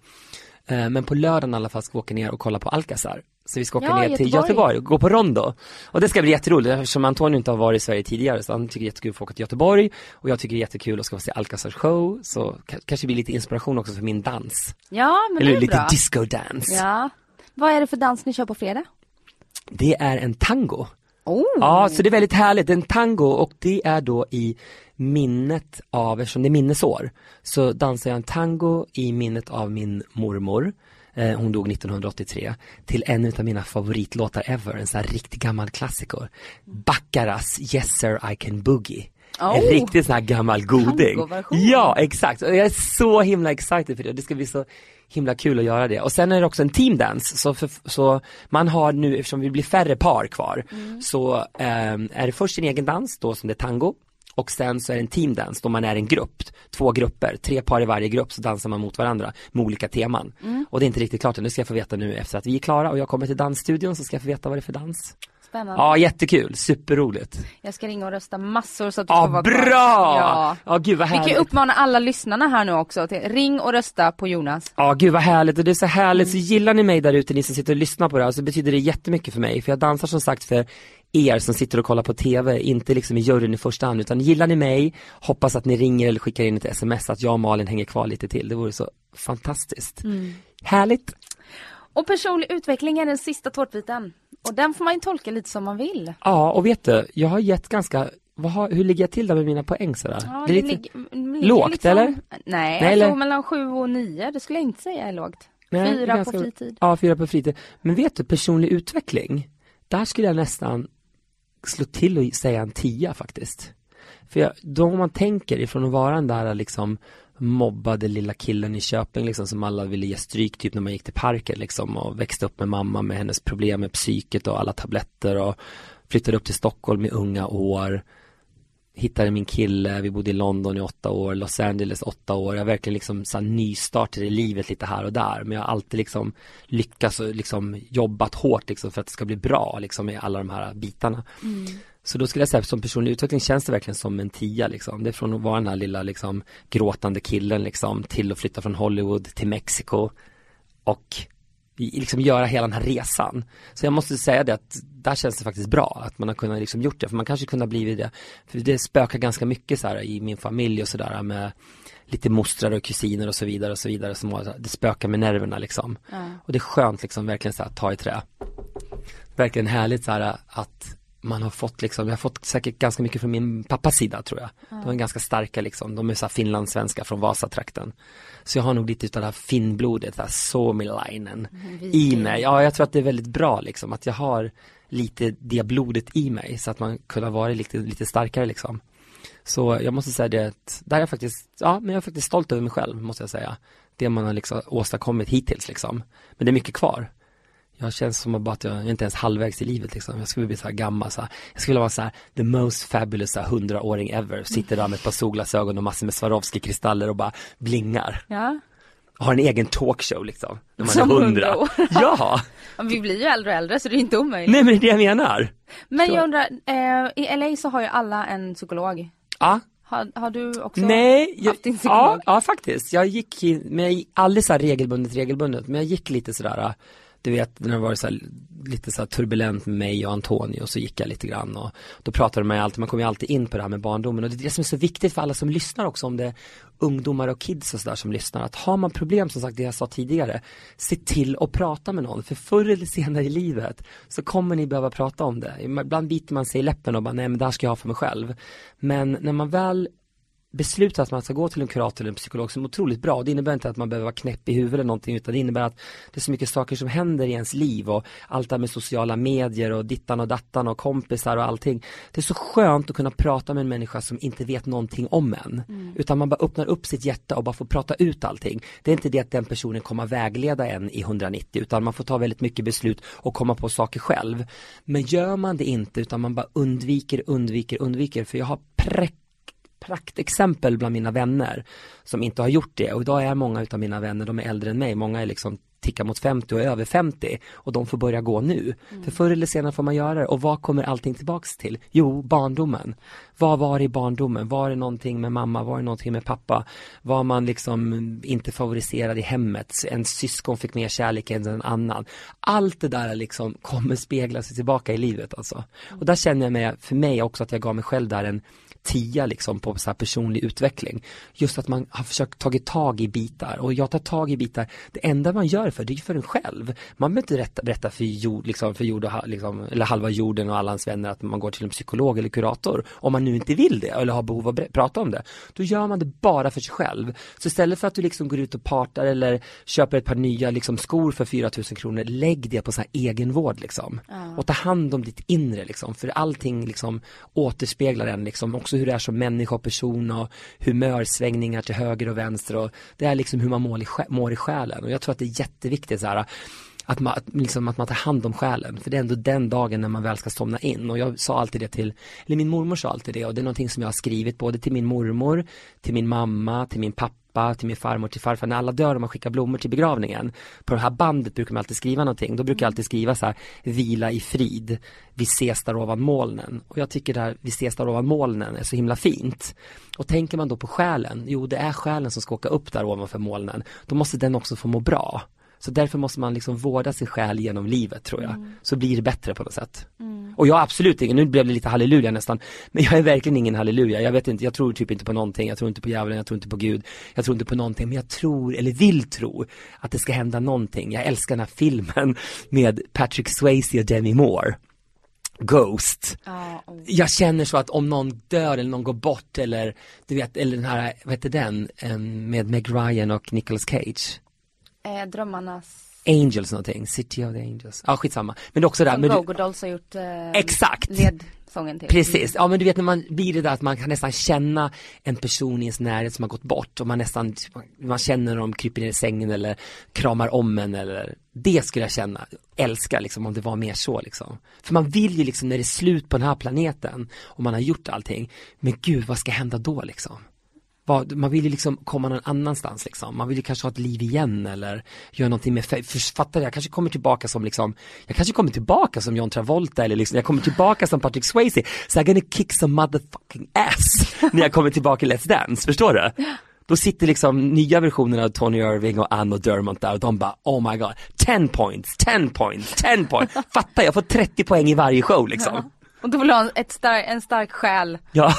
Eh, Men på lördagen i alla fall ska vi åka ner och kolla på Alcazar. Så vi ska åka Ja, ner till Göteborg. Göteborg och gå på Rondo. Och det ska bli jätteroligt eftersom Antonio inte har varit i Sverige tidigare så han tycker det är jättekul att få åka till Göteborg och jag tycker det är jättekul att ska få se Alcazars show så ka- kanske blir lite inspiration också för min dans. Ja men Eller det är lite bra. disco dance. Ja. Vad är det för dans ni kör på fredag? Det är en tango. Oh. Ja, så det är väldigt härligt. En tango och det är då i minnet av, eftersom det är minnesår, så dansar jag en tango i minnet av min mormor. Eh, hon dog 1983 till en av mina favoritlåtar ever, en sån här riktigt gammal klassiker. Baccaras Yes Sir I Can Boogie. En Oh. riktigt sån här gammal goding. Ja, exakt. Jag är så himla excited för det. Det ska bli så himla kul att göra det. Och sen är det också en teamdance, så, för, så man har nu, eftersom vi blir färre par kvar, så ehm, är det först en egen dans då som det är tango. Och sen så är det en teamdance då man är en grupp, två grupper, tre par i varje grupp så dansar man mot varandra med olika teman. Mm. Och det är inte riktigt klart än, det ska jag få veta nu efter att vi är klara och jag kommer till dansstudion så ska jag få veta vad det är för dans. Spännande. Ja, jättekul, superroligt. Jag ska ringa och rösta massor så att du Ja, får vara bra! kvar. Ja. Ja. gud vad Vi kan härligt. uppmana alla lyssnarna här nu också till ring och rösta på Jonas. Ja, gud vad härligt och det är så härligt, så gillar ni mig där ute, ni som sitter och lyssnar på det här, så betyder det jättemycket för mig, för jag dansar som sagt för er som sitter och kollar på TV, inte liksom i juryn i första hand, utan gillar ni mig, hoppas att ni ringer eller skickar in ett sms att jag och Malin hänger kvar lite till, det vore så fantastiskt. Härligt! Och personlig utveckling är den sista tårtbiten. Och den får man ju tolka lite som man vill. Ja, och vet du, jag har gett ganska, har, hur ligger jag till där med mina poäng sådär? Ja, det är lite, ligger- ligger lågt, liksom- eller? Nej, Nej, jag tror mellan sju och nio. Det skulle jag inte säga är lågt. Nej, Fyra ganska- på fritid. Ja, fyra på fritid. Men vet du, personlig utveckling, där skulle jag nästan slå till och säga en tia faktiskt. För jag, då om man tänker ifrån att vara den där liksom mobbade lilla killen i Köping liksom som alla ville ge stryk typ när man gick till parken liksom och växte upp med mamma med hennes problem med psyket och alla tabletter och flyttade upp till Stockholm i unga år hittade min kille, vi bodde i London i åtta år, Los Angeles åtta år, jag verkligen liksom så här nystartade livet lite här och där, men jag har alltid liksom lyckats och liksom jobbat hårt liksom för att det ska bli bra liksom i alla de här bitarna. Så då skulle jag säga som personlig utveckling känns det verkligen som en tia liksom. Det är från att vara den här lilla liksom gråtande killen liksom till att flytta från Hollywood till Mexiko och liksom göra hela den här resan. Så jag måste säga det att där känns det faktiskt bra att man har kunnat liksom gjort det, för man kanske kunde ha blivit det, för det spökar ganska mycket så här i min familj och sådär med lite mostrar och kusiner och så vidare och så vidare som har, det spökar med nerverna liksom. Och det är skönt liksom verkligen så här, ta i trä. Verkligen härligt så här att man har fått liksom, jag har fått säkert ganska mycket från min pappas sida tror jag. De är ganska starka liksom, de är så finlandssvenska från Vasatrakten. Så jag har nog lite utav det här finnblodet, det här Suomilainen i mig. Ja, jag tror att det är väldigt bra liksom, att jag har lite det blodet i mig så att man kunde vara lite, lite starkare liksom. Så jag måste säga det att, där är jag faktiskt, ja men jag är faktiskt stolt över mig själv måste jag säga. Det man har liksom åstadkommit hittills liksom. Men det är mycket kvar. Jag känns som att jag inte ens halvvägs i livet liksom. Jag skulle bli så här gammal så här. Jag skulle vara så här, the most fabulous så hundraåring ever. Sitter där med ett par solglasögon och massor med Swarovski-kristaller och bara blingar. Ja. Har en egen talkshow liksom. När man Som är hundra. år. Ja, Ja, Vi blir ju äldre och äldre så det är inte omöjligt. nej men det är det jag menar. Men jag undrar, eh, i LA så har ju alla en psykolog. Ja, Har, har du också Nej, jag, haft din psykolog? ja, ja faktiskt. Jag gick, men jag gick aldrig så regelbundet, regelbundet, men jag gick lite sådär, du vet när det var så här, lite så här turbulent med mig och Antonio så gick jag lite grann och då pratade man ju alltid, man kom ju alltid in på det här med barndomen och det är det som är så viktigt för alla som lyssnar också om det är ungdomar och kids och sådär som lyssnar att har man problem som sagt det jag sa tidigare se till att prata med någon för förr eller senare i livet så kommer ni behöva prata om det. Ibland biter man sig i läppen och bara nej men det här ska jag ha för mig själv. Men när man väl beslutar att man ska gå till en kurator eller en psykolog som är otroligt bra. Det innebär inte att man behöver vara knäpp i huvudet eller någonting utan det innebär att det är så mycket saker som händer i ens liv och allt det här med sociala medier och dittan och dattan och kompisar och allting. Det är så skönt att kunna prata med en människa som inte vet någonting om en. Utan man bara öppnar upp sitt hjärta och bara får prata ut allting. Det är inte det att den personen kommer vägleda en i 190 utan man får ta väldigt mycket beslut och komma på saker själv. Men gör man det inte utan man bara undviker, undviker, undviker. För jag har präck praktexempel bland mina vänner som inte har gjort det och idag är många utav mina vänner, de är äldre än mig, många är liksom tickar mot 50 och är över 50 och de får börja gå nu. För förr eller senare får man göra det och vad kommer allting tillbaks till? Jo, barndomen. Vad var det i barndomen? Var det någonting med mamma? Var det någonting med pappa? Var man liksom inte favoriserad i hemmet? En syskon fick mer kärlek än en annan. Allt det där liksom kommer spegla sig tillbaka i livet alltså. Och där känner jag mig, för mig också att jag gav mig själv där en tia liksom på så här personlig utveckling. Just att man har försökt tagit tag i bitar och jag tar tag i bitar. Det enda man gör för det är för en själv. Man behöver inte berätta, berätta för jord, liksom, för jord och, liksom, eller halva jorden och alla ens vänner att man går till en psykolog eller kurator. Om man nu inte vill det eller har behov av att prata om det. Då gör man det bara för sig själv. Så istället för att du liksom går ut och partar eller köper ett par nya liksom, skor för 4000 kronor, lägg det på så här egenvård liksom. Och ta hand om ditt inre liksom. För allting liksom återspeglar en liksom också hur det är som människa och person och humörsvängningar till höger och vänster och det är liksom hur man mår i, mår i själen och jag tror att det är jätteviktigt så här att man, att, liksom, att man tar hand om själen. För det är ändå den dagen när man väl ska somna in. Och jag sa alltid det till, eller min mormor sa alltid det och det är någonting som jag har skrivit både till min mormor, till min mamma, till min pappa, till min farmor, till farfar. När alla dör och man skickar blommor till begravningen. På det här bandet brukar man alltid skriva någonting. Då brukar jag alltid skriva så här, vila i frid, vi ses där ovan molnen. Och jag tycker det här, vi ses där ovan molnen är så himla fint. Och tänker man då på själen, jo det är själen som ska åka upp där ovanför molnen. Då måste den också få må bra. Så därför måste man liksom vårda sin själ genom livet tror jag. Mm. Så blir det bättre på något sätt. Mm. Och jag är absolut ingen, nu blev det lite halleluja nästan, men jag är verkligen ingen halleluja. Jag vet inte, jag tror typ inte på någonting, jag tror inte på djävulen, jag tror inte på Gud, jag tror inte på någonting, men jag tror, eller vill tro, att det ska hända någonting. Jag älskar den här filmen med Patrick Swayze och Demi Moore. Ghost. Oh, oh. Jag känner så att om någon dör eller någon går bort eller du vet, eller den här, vad heter den, med Meg Ryan och Nicolas Cage. Eh, drömmarnas Angels någonting, City of the Angels, ja skitsamma. Men det är också där. Som Gogo Dolls har gjort eh, Exakt. ledsången till. Precis, ja men du vet när man blir det där att man kan nästan känna en person i ens närhet som har gått bort och man nästan, man känner dem kryper ner i sängen eller kramar om en eller det skulle jag känna, älska liksom om det var mer så liksom. För man vill ju liksom när det är slut på den här planeten och man har gjort allting, men gud vad ska hända då liksom? Man vill ju liksom komma någon annanstans liksom. Man vill ju kanske ha ett liv igen eller göra någonting med, för, fattar du, jag kanske kommer tillbaka som liksom, jag kanske kommer tillbaka som John Travolta eller liksom, jag kommer tillbaka som Patrick Swayze. so I'm gonna kick some motherfucking ass när jag kommer tillbaka i Let's Dance, förstår du? Då sitter liksom nya versionen av Tony Irving och Anne och Dermont där och de bara oh my god, 10 points, 10 points, 10 points. Fattar jag får 30 poäng i varje show liksom. Och då vill du ha ett star en stark själ. Ja,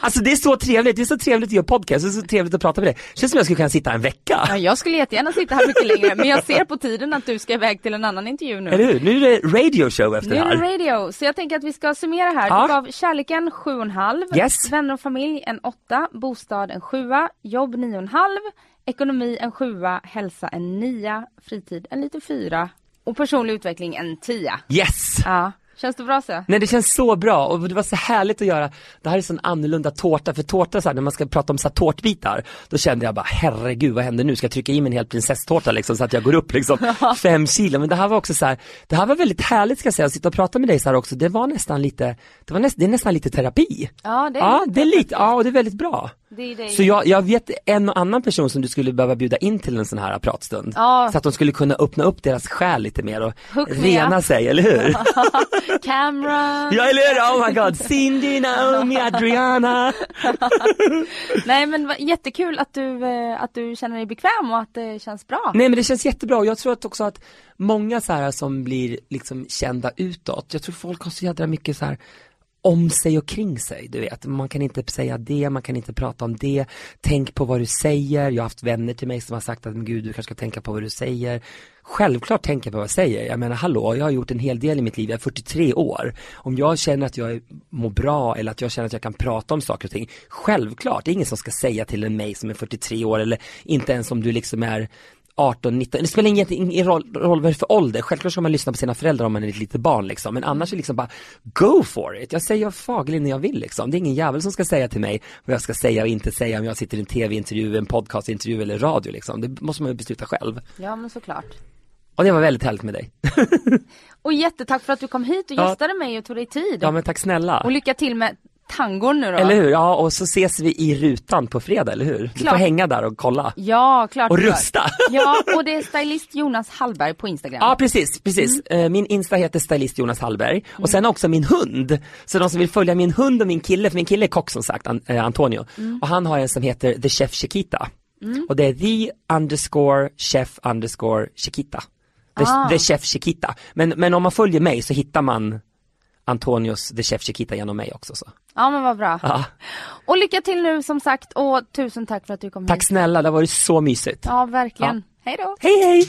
alltså det är så trevligt, det är så trevligt att göra podcast, det är så trevligt att prata med dig. Känns som jag skulle kunna sitta en vecka. Ja, jag skulle jättegärna sitta här mycket längre, men jag ser på tiden att du ska iväg till en annan intervju nu. Eller hur, nu är det radio show efter det här. Nu är det radio, så jag tänker att vi ska summera här. Ja. Du gav kärleken 7,5, yes. vänner och familj en 8, bostad en 7, jobb 9,5, ekonomi en 7, hälsa en 9, fritid en liten 4 och personlig utveckling en 10. Yes! Ja. Känns det bra så? Nej det känns så bra. Och det var så härligt att göra, det här är sån annorlunda tårta, för tårta så här, när man ska prata om så här, tårtbitar, då kände jag bara herregud vad händer nu, ska jag trycka i mig en hel prinsesstårta liksom så att jag går upp liksom fem kilo, men det här var också så här, det här var väldigt härligt ska jag säga, att sitta och prata med dig så här också, det var nästan lite, det var näst, det är nästan lite terapi. Ja det är, ja, det är lite, ja och det är väldigt bra. Det det. Så jag, jag vet en och annan person som du skulle behöva bjuda in till en sån här pratstund. Ja. Så att de skulle kunna öppna upp deras själ lite mer och rena sig, eller hur? Cameron. Ja, eller hur? Oh my god, Cindy, Naomi, Adriana. Nej men jättekul att du, eh, att du känner dig bekväm och att det känns bra. Nej men det känns jättebra och jag tror att också att många så här som blir liksom kända utåt, jag tror folk har så jädra mycket så här om sig och kring sig, du vet. Man kan inte säga det, man kan inte prata om det. Tänk på vad du säger. Jag har haft vänner till mig som har sagt att, men gud, du kanske ska tänka på vad du säger. Självklart tänker jag på vad jag säger. Jag menar, hallå, jag har gjort en hel del i mitt liv. Jag är 43 år. Om jag känner att jag mår bra eller att jag känner att jag kan prata om saker och ting. Självklart, det är ingen som ska säga till en mig som är 43 år eller inte ens om du liksom är 18, 19, det spelar ingen, ingen roll, roll för ålder, självklart ska man lyssna på sina föräldrar om man är ett litet barn liksom, men annars är det liksom bara go for it, jag säger fagligt när jag vill liksom, det är ingen jävel som ska säga till mig vad jag ska säga och inte säga om jag sitter i en tv-intervju, en podcastintervju eller radio liksom, det måste man ju besluta själv. Ja men såklart. Och det var väldigt härligt med dig. och jättetack för att du kom hit och gästade ja. mig och tog dig tid. Ja men tack snälla. Och lycka till med tangon nu då. Eller hur, ja och så ses vi i rutan på fredag, eller hur? Klart. Du får hänga där och kolla. Ja, klart Och rusta. Ja, och det är stylist Jonas Hallberg på Instagram. Ja, precis, precis. Mm. Eh, min Insta heter stylist Jonas Hallberg mm. och sen också min hund. Så de som vill följa min hund och min kille, för min kille är kock som sagt, eh, Antonio. Mm. Och han har en som heter The Chef Chiquita. Mm. Och det är the underscore chef underscore Chiquita. The, ah. the Chef Chiquita. Men, men om man följer mig så hittar man Antonios The Chef Chiquita genom mig också så. Ja men vad bra. Ja. Och lycka till nu som sagt och tusen tack för att du kom Tack hit. snälla, det har varit så mysigt. Ja verkligen. Ja. Hej då. Hej hej.